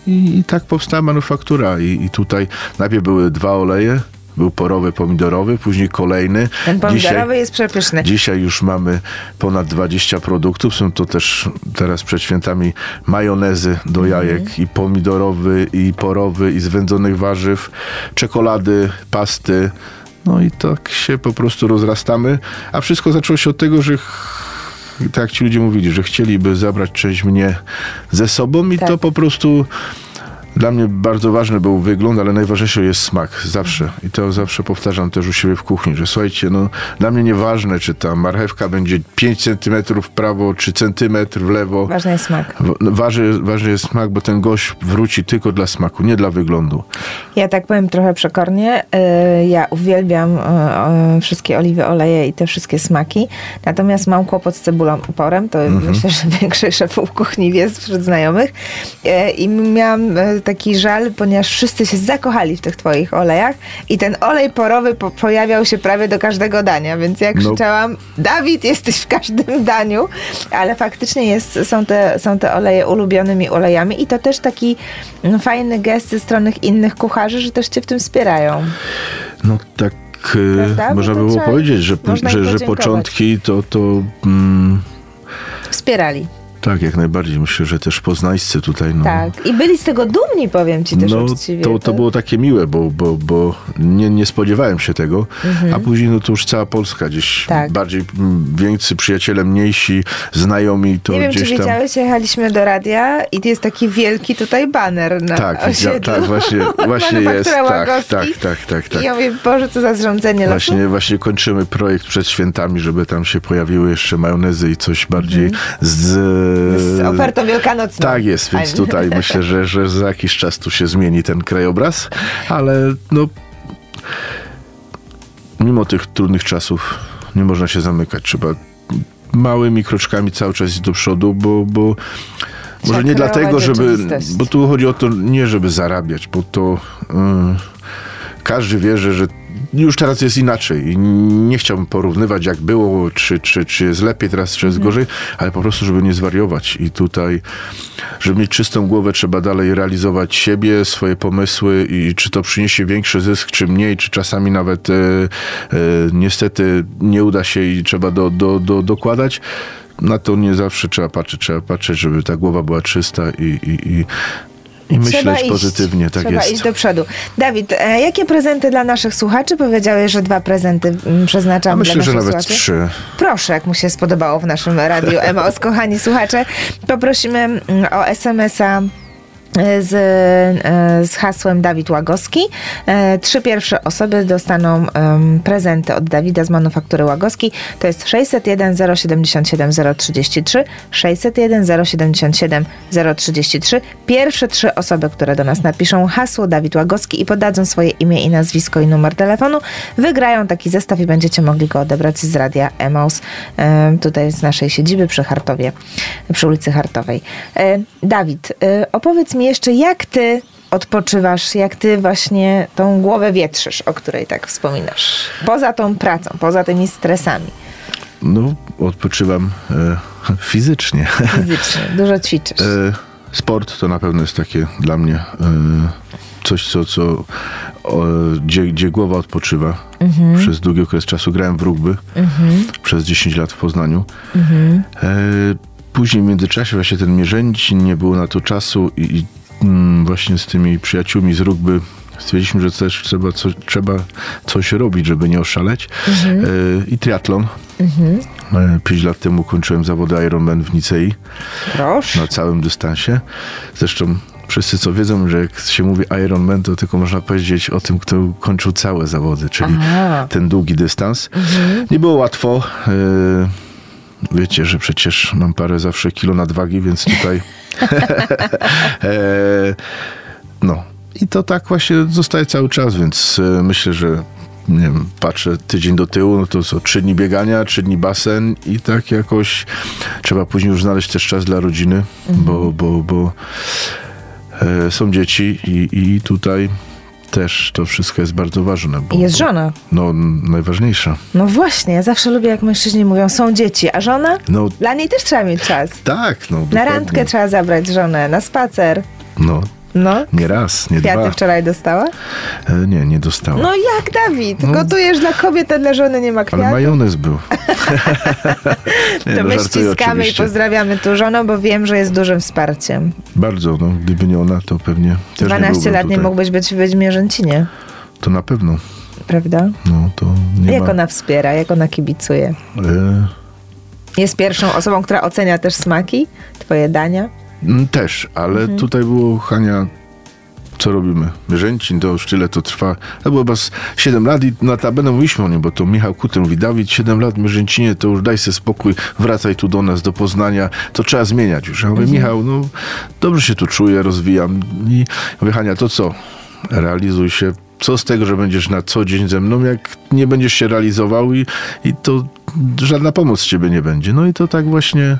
I, i tak powstała manufaktura. I, I tutaj najpierw były dwa oleje. Był porowy, pomidorowy, później kolejny. Ten pomidorowy Dzisiaj- jest przepyszny. Dzisiaj już mamy ponad 20 produktów. Są to też teraz przed świętami majonezy do jajek i pomidorowy, i porowy, i z wędzonych warzyw, czekolady, pasty. No i tak się po prostu rozrastamy. A wszystko zaczęło się od tego, że tak ci ludzie mówili, że chcieliby zabrać część mnie ze sobą i Tak. to po prostu dla mnie bardzo ważny był wygląd, ale najważniejszy jest smak. Zawsze. I to zawsze powtarzam też u siebie w kuchni, że słuchajcie, no dla mnie nieważne, czy ta marchewka będzie 5 centymetrów w prawo, czy centymetr w lewo. Ważny jest smak. W- Ważny, ważny jest smak, bo ten gość wróci tylko dla smaku, nie dla wyglądu. Ja tak powiem trochę przekornie. y, Ja uwielbiam y, y, wszystkie oliwy, oleje i te wszystkie smaki. Natomiast mam kłopot z cebulą i porem. To Mhm. myślę, że większość szefów kuchni wie wśród znajomych. I miałam taki żal, ponieważ wszyscy się zakochali w tych twoich olejach i ten olej porowy po pojawiał się prawie do każdego dania, więc jak No. krzyczałam, Dawid, jesteś w każdym daniu, ale faktycznie jest, są, te, są te oleje ulubionymi olejami i to też taki no, fajny gest ze strony innych kucharzy, że też cię w tym wspierają. No tak e, Prawda? Można by było powiedzieć, że, że, że początki to, to mm, Wspierali. Tak, jak najbardziej. Myślę, że też poznańscy tutaj. No, Tak. I byli z tego dumni, powiem ci też No, uczciwie. to, to było takie miłe, bo, bo, bo nie, nie spodziewałem się tego, a później no to już cała Polska gdzieś Mhm. Tak. bardziej mm, więcej przyjaciele, mniejsi, znajomi, to Nie wiem, czy gdzieś tam... wiedziałeś, jechaliśmy do radia i jest taki wielki tutaj baner na Tak, osiedlu. tak, właśnie, właśnie jest. Tak, tak, tak, tak, tak. I ja mówię, Boże, co za zrządzenie losu. Właśnie, właśnie kończymy projekt przed świętami, żeby tam się pojawiły jeszcze majonezy i coś bardziej. Mhm. Z ofertą wielkanocną. Tak jest, więc tutaj myślę, że, że za jakiś czas tu się zmieni ten krajobraz, ale no mimo tych trudnych czasów nie można się zamykać. Trzeba małymi kroczkami cały czas iść do przodu, bo, bo może nie dlatego, żeby. Bo tu chodzi o to nie, żeby zarabiać, bo to mm, każdy wie, że, że już teraz jest inaczej i nie chciałbym porównywać jak było, czy, czy, czy jest lepiej teraz, czy Mhm. jest gorzej, ale po prostu, żeby nie zwariować i tutaj, żeby mieć czystą głowę, trzeba dalej realizować siebie, swoje pomysły i czy to przyniesie większy zysk, czy mniej, czy czasami nawet e, e, niestety nie uda się i trzeba do, do, do, dokładać. Na to nie zawsze trzeba patrzeć, trzeba patrzeć, żeby ta głowa była czysta i, i, i, i Trzeba myśleć iść. pozytywnie, tak Trzeba jest. iść do przodu. Dawid, e, jakie prezenty dla naszych słuchaczy? Powiedziałeś, że dwa prezenty mm, przeznaczamy A myślę, dla że naszych nawet słuchaczy. trzy. Proszę, jak mu się spodobało w naszym radiu Emaus. Kochani słuchacze, poprosimy mm, o SMS-a z, e, z hasłem Dawid Łagoski. E, Trzy pierwsze osoby dostaną prezenty od Dawida z Manufaktury Łagoski. To jest 601 077 033, 601 077 033. Pierwsze trzy osoby, które do nas napiszą hasło Dawid Łagoski i podadzą swoje imię i nazwisko i numer telefonu, wygrają taki zestaw i będziecie mogli go odebrać z radia Emaus, em, tutaj z naszej siedziby przy Hartowie, przy ulicy Hartowej. E, Dawid, e, opowiedz mi jeszcze, jak ty odpoczywasz, jak ty właśnie tą głowę wietrzysz, o której tak wspominasz. Poza tą pracą, poza tymi stresami No, odpoczywam e, fizycznie. fizycznie, dużo ćwiczysz. E, sport to na pewno jest takie dla mnie e, coś, co, co o, gdzie, gdzie głowa odpoczywa. Mhm. Przez długi okres czasu grałem w rugby, przez 10 lat w Poznaniu. Mhm. Później w międzyczasie właśnie ten Mierzęcin, nie było na to czasu i, i mm, właśnie z tymi przyjaciółmi z rugby stwierdziliśmy, że też trzeba, co, trzeba coś robić, żeby nie oszaleć. Mhm. E, I triatlon. E, Pięć lat temu kończyłem zawody Ironman w Nicei Proszę. na całym dystansie. Zresztą wszyscy co wiedzą, że jak się mówi Ironman, to tylko można powiedzieć o tym, kto kończył całe zawody, czyli Aha. ten długi dystans. Nie było łatwo. e, wiecie, że przecież mam parę zawsze kilo nadwagi, więc tutaj e, no. I to tak właśnie zostaje cały czas, więc e, myślę, że nie wiem, patrzę tydzień do tyłu, no to co, trzy dni biegania, trzy dni basen i tak jakoś trzeba później już znaleźć też czas dla rodziny, bo, bo, bo e, są dzieci i, i tutaj też to wszystko jest bardzo ważne. Bo, I jest bo- żona. No, najważniejsza. No właśnie, ja zawsze lubię, jak mężczyźni mówią, są dzieci, a żona? No Dla niej też trzeba mieć czas. tak, no. Na dokładnie. randkę trzeba zabrać żonę, na spacer. No, No. nie raz, nie Kwiaty dwa. wczoraj dostała? E, nie, nie dostała. No jak Dawid? No. Gotujesz dla kobiet, a dla żony nie ma Ale kwiatów? majonez był. Nie, To no, my ściskamy i pozdrawiamy tu żonę, bo wiem, że jest dużym wsparciem. Bardzo, no, gdyby nie ona, to pewnie też nie 12 byłbym lat nie tutaj. mógłbyś być w Wiedźmierzęcinie, To na pewno. prawda? No, to nie jak ma... ona wspiera, jak ona kibicuje? E, Jest pierwszą osobą, która ocenia też smaki, twoje dania. Mm, też, ale Mhm. tutaj było, Hania, co robimy? Bierzęcin, to już tyle to trwa. To było chyba z 7 lat i notabene mówiliśmy o nim, bo to Michał Kuter mówi, Dawid, 7 lat Mierzęcinie, to już daj sobie spokój, wracaj tu do nas, do Poznania, to trzeba zmieniać już. Ja mówię, Mhm. Michał, no dobrze się tu czuję, rozwijam. I mówię, Hania, to co? Realizuj się. Co z tego, że będziesz na co dzień ze mną, jak nie będziesz się realizował i, i to żadna pomoc z ciebie nie będzie. No i to tak właśnie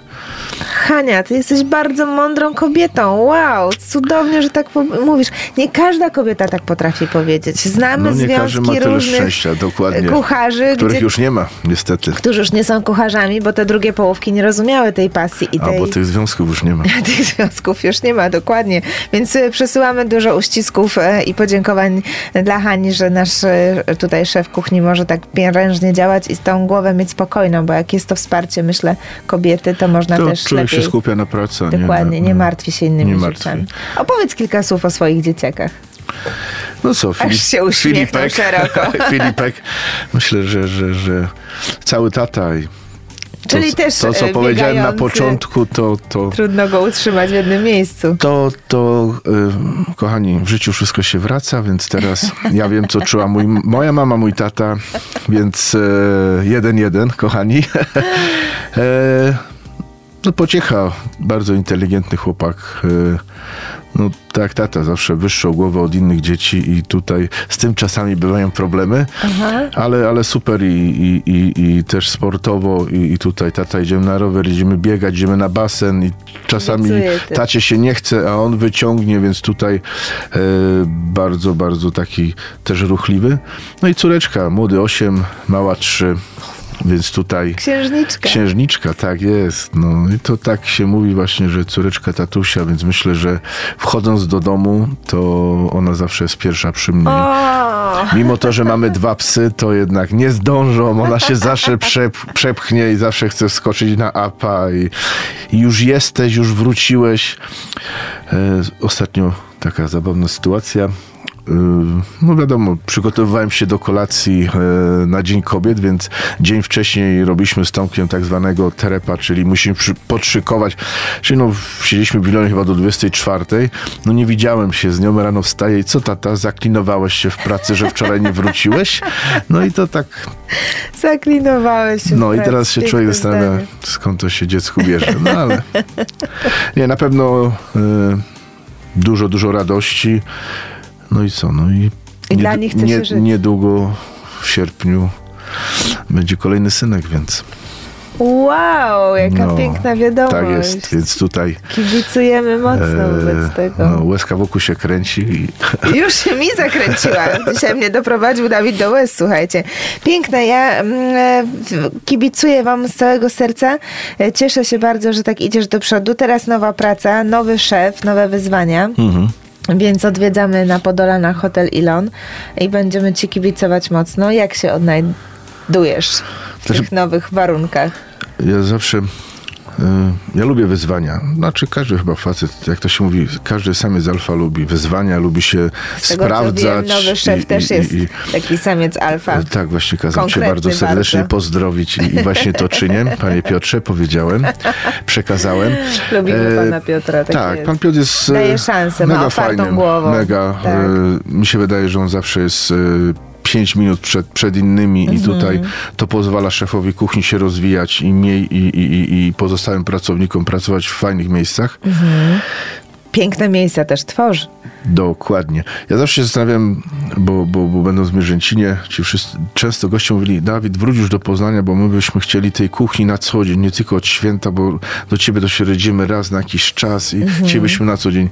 Hania, ty jesteś bardzo mądrą kobietą. Wow, cudownie, że tak mówisz. Nie każda kobieta tak potrafi powiedzieć. Znamy no nie ma związki tyle różnych szczęścia, dokładnie. kucharzy, których gdzie, już nie ma, niestety. którzy już nie są kucharzami, bo te drugie połówki nie rozumiały tej pasji i tej... Albo tych związków już nie ma. Tych związków już nie ma, dokładnie. Więc y, przesyłamy dużo uścisków e, i podziękowań dla Hani, że nasz e, tutaj szef kuchni może tak prężnie działać i z tą głowę mieć spokojną, bo jak jest to wsparcie, myślę, kobiety, to można To też człowiek lepiej... się skupia na pracy. Dokładnie, na, nie na- martwi się innymi nie martwi. rzeczami. Opowiedz kilka słów o swoich dzieciakach. No co, Filip, się uśmiechnął Filipek, szeroko. Filipek, myślę, że, że, że cały tata i to, Czyli też, to, co e, powiedziałem na początku, to, to, Trudno go utrzymać w jednym miejscu. to, to y, kochani, w życiu wszystko się wraca, więc teraz ja wiem, co czuła mój, moja mama, mój tata, więc e, jeden, jeden, kochani. e, no pociecha, bardzo inteligentny chłopak. No tak, tata zawsze wyższą głowę od innych dzieci i tutaj z tym czasami bywają problemy, ale, ale super i, i, i, i też sportowo i, i tutaj tata idziemy na rower, idziemy biegać, idziemy na basen i czasami ty. tacie się nie chce, a on wyciągnie, więc tutaj e, bardzo, bardzo taki też ruchliwy. No i córeczka, młody 8, mała 3, więc tutaj Księżniczka. Księżniczka, tak jest. No i to tak się mówi właśnie, że córeczka tatusia, więc myślę, że wchodząc do domu, to ona zawsze jest pierwsza przy mnie. O, Mimo to, że mamy dwa psy, to jednak nie zdążą. Ona się zawsze przep, przepchnie i zawsze chce wskoczyć na apa i, i już jesteś, już wróciłeś. E, ostatnio taka zabawna sytuacja. E, No wiadomo, przygotowywałem się do kolacji e, na Dzień Kobiet, więc dzień wcześniej robiliśmy z Tomkiem tak zwanego terepa, czyli musimy podszykować. Czyli no, siedzieliśmy w Wilonie chyba do 24. No nie widziałem się z nią, rano wstaję i co tata, zaklinowałeś się w pracy, że wczoraj nie wróciłeś? No i to tak, zaklinowałeś się. no i teraz się człowiek zastanawia, skąd to się dziecku bierze. No ale nie, na pewno e, dużo, dużo radości. No i co, no i, I dla nich chce się żyć. niedługo w sierpniu będzie kolejny synek, więc Wow, jaka no, piękna wiadomość. tak jest, więc tutaj Kibicujemy mocno e, wobec tego. no, łezka wokół się kręci i Już się mi zakręciła. Dzisiaj mnie doprowadził Dawid do łez, słuchajcie. Piękne. Ja mm, e, kibicuję wam z całego serca. E, Cieszę się bardzo, że tak idziesz do przodu. Teraz nowa praca, nowy szef, nowe wyzwania. Mhm. Więc odwiedzamy na Podolanach Hotel Ilon i będziemy ci kibicować mocno. Jak się odnajdujesz w Znaczy- tych nowych warunkach? Ja zawsze. Y, Ja lubię wyzwania. Znaczy, każdy chyba facet, jak to się mówi, każdy samiec alfa lubi wyzwania, lubi się Z tego, co sprawdzać. wiem, nowy szef i- też i- jest i- taki samiec alfa. Tak, właśnie kazam cię Konkretny bardzo serdecznie bardzo. pozdrowić i, właśnie to czynię. Panie Piotrze, powiedziałem, przekazałem. Lubimy E, pana Piotra. Tak, Tak, jest. pan Piotr jest Daje szansę, ma mega otwartą fajnym, głową. mega. Tak. Mi się wydaje, że on zawsze jest 5 minut przed, przed innymi i tutaj to pozwala szefowi kuchni się rozwijać i, mniej, i, i, i, pozostałym pracownikom pracować w fajnych miejscach. Piękne miejsca też tworzy. Dokładnie. Ja zawsze się zastanawiam, bo, bo, bo będąc w Mierzęcinie, ci wszyscy, często goście mówili, Dawid, wróć już do Poznania, bo my byśmy chcieli tej kuchni na co dzień, nie tylko od święta, bo do ciebie to się rodzimy raz na jakiś czas i chcielibyśmy na co dzień.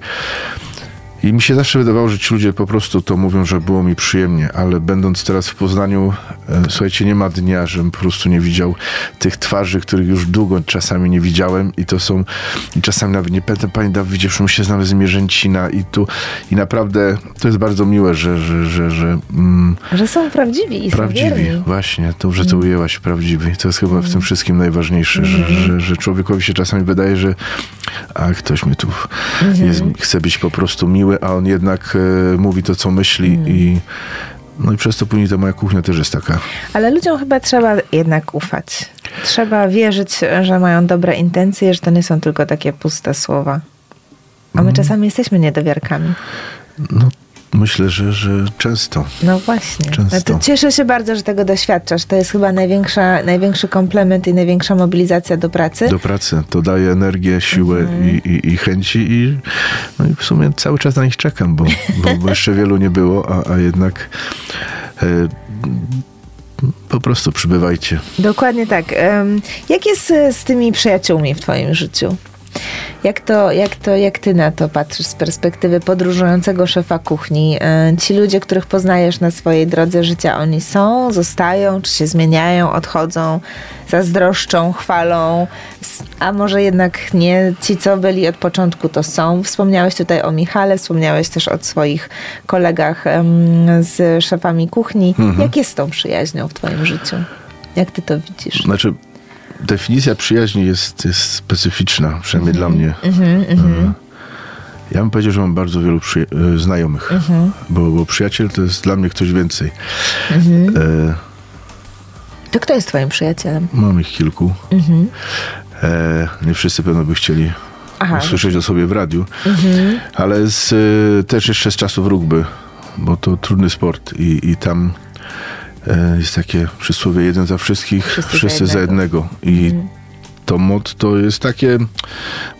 I mi się zawsze wydawało, że ci ludzie po prostu to mówią, że było mi przyjemnie, ale będąc teraz w Poznaniu, e, słuchajcie, nie ma dnia, żebym po prostu nie widział tych twarzy, których już długo czasami nie widziałem. I to są, i czasami nawet nie pamiętam, panie Dawidzie, że my się znamy z Mierzęcina i tu, i naprawdę to jest bardzo miłe, że, że, że, że mm, Że są prawdziwi i są Prawdziwi, wierni. właśnie, to, że to ujęłaś, prawdziwi. To jest chyba w tym wszystkim najważniejsze, że, że, że człowiekowi się czasami wydaje, że a ktoś mi tu jest, chce być po prostu miły, a on jednak e, mówi to, co myśli i no i przez to później ta moja kuchnia też jest taka. Ale ludziom chyba trzeba jednak ufać. Trzeba wierzyć, że mają dobre intencje, że to nie są tylko takie puste słowa. A my czasami jesteśmy niedowiarkami. No, myślę, że, że często. No właśnie. Często. To cieszę się bardzo, że tego doświadczasz. To jest chyba największa, największy komplement i największa mobilizacja do pracy. Do pracy. To daje energię, siłę Mhm. i, i, i chęci i, no i w sumie cały czas na nich czekam, bo, bo, bo jeszcze wielu nie było, a, a jednak e, po prostu przybywajcie. Dokładnie tak. Jak jest e, z tymi przyjaciółmi w twoim życiu? Jak to, jak to, jak ty na to patrzysz z perspektywy podróżującego szefa kuchni? E, Ci ludzie, których poznajesz na swojej drodze życia, oni są, zostają, czy się zmieniają, odchodzą, zazdroszczą, chwalą, a może jednak nie, ci co byli od początku to są. Wspomniałeś tutaj o Michale, wspomniałeś też o swoich kolegach z szefami kuchni. Jak jest z tą przyjaźnią w twoim życiu? Jak ty to widzisz? Znaczy, definicja przyjaźni jest, jest specyficzna, przynajmniej dla mnie. Mhm, E, Ja bym powiedział, że mam bardzo wielu przyja- e, znajomych, Mhm. bo, bo przyjaciel to jest dla mnie ktoś więcej. E, To kto jest twoim przyjacielem? mam ich kilku. E, nie wszyscy pewno by chcieli. Aha. Usłyszeć o sobie w radiu, ale z, e, też jeszcze z czasów rugby, bo to trudny sport i, i tam jest takie przysłowie jeden za wszystkich, Wszyscy wszyscy, za za jednego. Mhm. jednego. I to motto jest takie,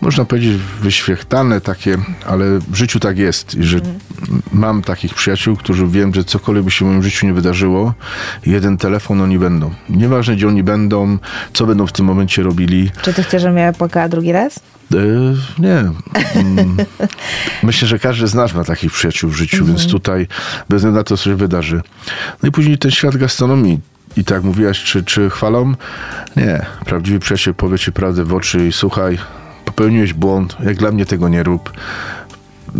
można powiedzieć, wyświechtane takie, ale w życiu tak jest. I że Mhm. mam takich przyjaciół, którzy wiem, że cokolwiek by się w moim życiu nie wydarzyło, jeden telefon oni będą. Nieważne, gdzie oni będą, co będą w tym momencie robili. Czy ty chcesz, żebym ja płakała drugi raz? E, nie. Mm, Myślę, że każdy z nas ma takich przyjaciół w życiu, więc tutaj bez względu na to, co się wydarzy. No i później ten świat gastronomii. I tak mówiłaś, czy, czy chwalą? Nie. Prawdziwy przyjaciel powie ci prawdę w oczy i słuchaj, popełniłeś błąd, jak dla mnie tego nie rób.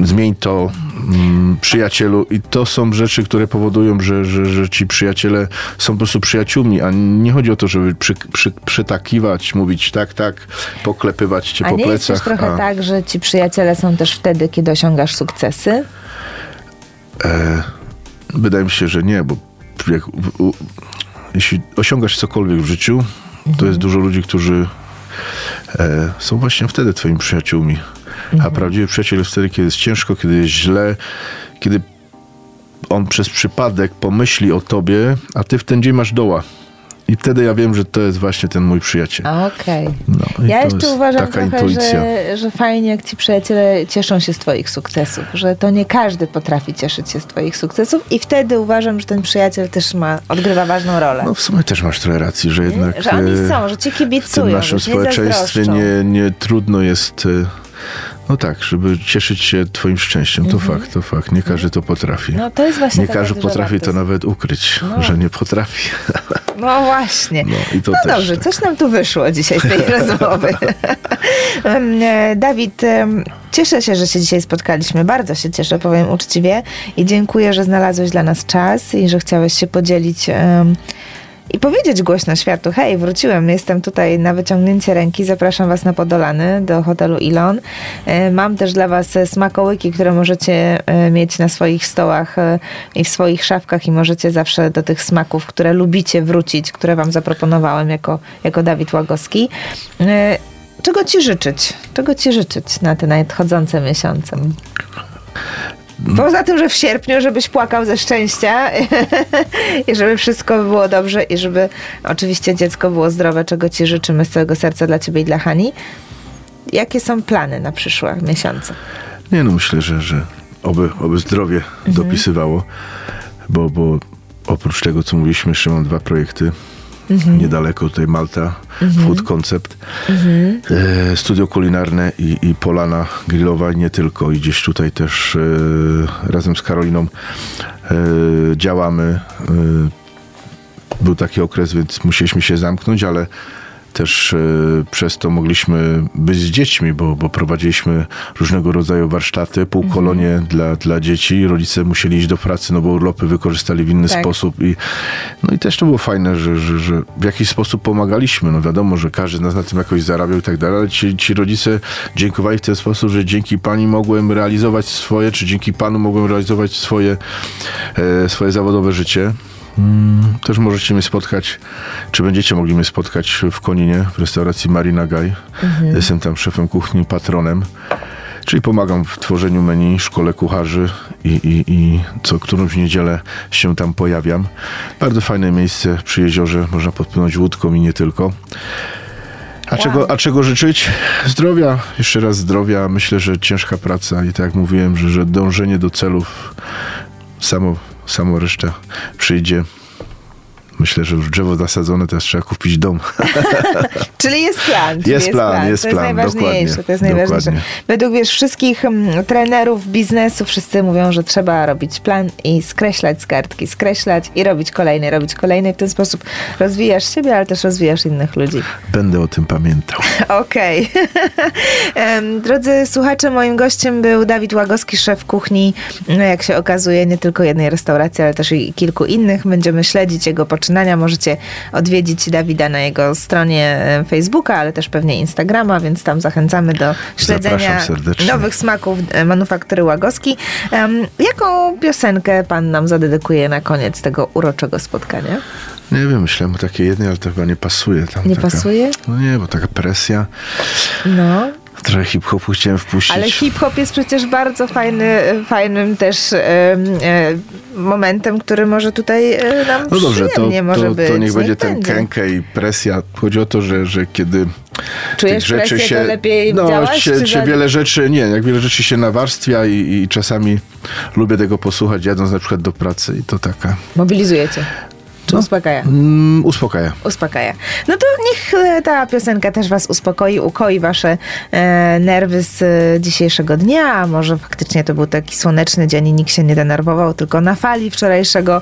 Zmień to, mm, przyjacielu. I to są rzeczy, które powodują, że, że, że ci przyjaciele są po prostu przyjaciółmi, a nie chodzi o to, żeby przy, przy, przytakiwać, mówić tak, tak, poklepywać cię A po nie jest plecach. też trochę a- tak, że ci przyjaciele są też wtedy, kiedy osiągasz sukcesy? E, wydaje mi się, że nie, bo jak, u, jeśli osiągasz cokolwiek w życiu, to jest dużo ludzi, którzy e, są właśnie wtedy twoimi przyjaciółmi. A prawdziwy przyjaciel jest wtedy, kiedy jest ciężko, kiedy jest źle, kiedy on przez przypadek pomyśli o tobie, a ty w ten dzień masz doła. I wtedy ja wiem, że to jest właśnie ten mój przyjaciel. Okej. No, i Ja jeszcze uważam taka trochę, że, że fajnie, jak ci przyjaciele cieszą się z twoich sukcesów, że to nie każdy potrafi cieszyć się z twoich sukcesów i wtedy uważam, że ten przyjaciel też ma, odgrywa ważną rolę. No w sumie też masz trochę racji, że jednak... że oni e, są, że ci w tym kibicują, naszym społeczeństwie nie, nie trudno jest. No tak, żeby cieszyć się twoim szczęściem. To fakt, to fakt. Nie każdy to potrafi. Mhm. No to jest właśnie nie każdy potrafi to nawet ukryć, No. że nie potrafi. No właśnie. No i to no też dobrze, tak. coś nam tu wyszło dzisiaj z tej rozmowy. E, Dawid, cieszę się, że się dzisiaj spotkaliśmy. Bardzo się cieszę, powiem uczciwie. I dziękuję, że znalazłeś dla nas czas i że chciałeś się podzielić i powiedzieć głośno światu, hej, wróciłem, jestem tutaj na wyciągnięcie ręki, zapraszam Was na Podolany do hotelu Ilon. E, Mam też dla Was smakołyki, które możecie e, mieć na swoich stołach e, i w swoich szafkach i możecie zawsze do tych smaków, które lubicie wrócić, które Wam zaproponowałem jako, jako Dawid Łagowski. Czego Ci życzyć? Czego Ci życzyć na te nadchodzące miesiące? Poza tym, że w sierpniu, żebyś płakał ze szczęścia i żeby wszystko było dobrze i żeby oczywiście dziecko było zdrowe, czego ci życzymy z całego serca dla ciebie i dla Hani. Jakie są plany na przyszłe miesiące? Nie no, myślę, że, że oby, oby zdrowie dopisywało, bo, bo oprócz tego, co mówiliśmy, jeszcze mam dwa projekty. Niedaleko tutaj Malta, Food Concept, e, studio kulinarne i, i polana grillowa i nie tylko. I gdzieś tutaj też e, razem z Karoliną e, działamy. E, był taki okres, więc musieliśmy się zamknąć, ale też e, przez to mogliśmy być z dziećmi, bo, bo prowadziliśmy różnego rodzaju warsztaty, półkolonie dla, dla dzieci. Rodzice musieli iść do pracy, no bo urlopy wykorzystali w inny Tak. sposób. I, no i też to było fajne, że, że, że w jakiś sposób pomagaliśmy. No wiadomo, że każdy z nas na tym jakoś zarabiał i tak dalej, ale ci, ci rodzice dziękowali w ten sposób, że dzięki pani mogłem realizować swoje, czy dzięki panu mogłem realizować swoje, e, swoje zawodowe życie. Mm, Też możecie mnie spotkać, czy będziecie mogli mnie spotkać w Koninie, w restauracji Marina Gaj. Jestem tam szefem kuchni, patronem. Czyli pomagam w tworzeniu menu, szkole kucharzy i, i, i co którąś niedzielę się tam pojawiam. Bardzo fajne miejsce przy jeziorze, można podpłynąć łódką i nie tylko. A, czego, a czego życzyć? Zdrowia, jeszcze raz zdrowia. Myślę, że ciężka praca i tak jak mówiłem, że, że dążenie do celów samo, samo reszta przyjdzie. Myślę, że już drzewo zasadzone, teraz trzeba kupić dom. Czyli jest plan. Czyli Jest plan, jest to plan, jest najważniejsze. dokładnie, To jest najważniejsze. dokładnie. Według wiesz, wszystkich mm, trenerów biznesu wszyscy mówią, że trzeba robić plan i skreślać z kartki, skreślać i robić kolejny, robić kolejny. W ten sposób rozwijasz siebie, ale też rozwijasz innych ludzi. Będę o tym pamiętał. Okej. Drodzy słuchacze, moim gościem był Dawid Łagowski, szef kuchni, no jak się okazuje, nie tylko jednej restauracji, ale też i kilku innych. Będziemy śledzić jego poczynania. Możecie odwiedzić Dawida na jego stronie e, Facebooka, ale też pewnie Instagrama, więc tam zachęcamy do śledzenia nowych smaków e, manufaktury Łagowski. Em, Jaką piosenkę pan nam zadedykuje na koniec tego uroczego spotkania? Nie wiem, myślałem o takiej jednej, ale to chyba nie pasuje. Tam Nie taka, pasuje? No nie, bo taka presja. No. Trochę hip-hopu chciałem wpuścić. Ale hip-hop jest przecież bardzo fajny, fajnym też em, e, momentem, który może tutaj e, nam No dobrze, to, może to, być. to niech będzie ten będzie. kękę i presja. Chodzi o to, że, że kiedy Czujesz tych rzeczy presję, się... to lepiej no, działać? Się, czy się wiele rzeczy, nie, jak wiele rzeczy się nawarstwia i, i czasami lubię tego posłuchać, jadąc na przykład do pracy i to taka... Mobilizujecie. Czy No. uspokaja? Mm, uspokaja. Uspokaja. No to niech e, ta piosenka też was uspokoi, ukoi wasze e, nerwy z e, dzisiejszego dnia. A może faktycznie to był taki słoneczny dzień i nikt się nie denerwował, tylko na fali wczorajszego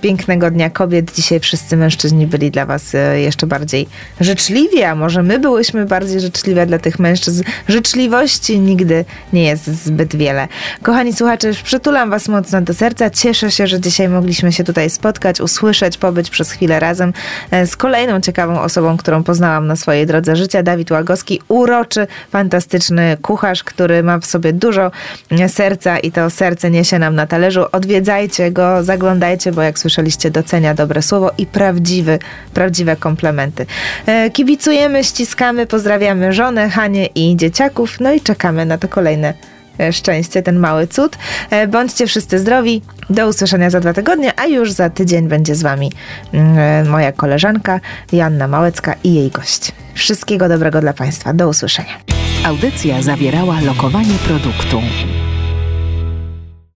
pięknego Dnia Kobiet. Dzisiaj wszyscy mężczyźni byli dla was e, jeszcze bardziej życzliwi, a może my byłyśmy bardziej życzliwe dla tych mężczyzn. Życzliwości nigdy nie jest zbyt wiele. Kochani słuchacze, przytulam was mocno do serca. Cieszę się, że dzisiaj mogliśmy się tutaj spotkać, usłyszeć, pobyć przez chwilę razem e, z kolejną ciekawą osobą, którą poznałam na swojej drodze życia. Dawid Łagowski, uroczy, fantastyczny kucharz, który ma w sobie dużo e, serca i to serce niesie nam na talerzu. Odwiedzajcie go, zaglądajcie, bo jak słyszeliście, docenia dobre słowo i prawdziwy, prawdziwe komplementy. E, Kibicujemy, ściskamy, pozdrawiamy żonę, Hanię i dzieciaków, no i czekamy na to kolejne szczęście, ten mały cud. E, Bądźcie wszyscy zdrowi. Do usłyszenia za dwa tygodnie, a już za tydzień będzie z Wami mm, e, moja koleżanka Joanna Małecka i jej gość. Wszystkiego dobrego dla Państwa. Do usłyszenia. Audycja zawierała lokowanie produktu.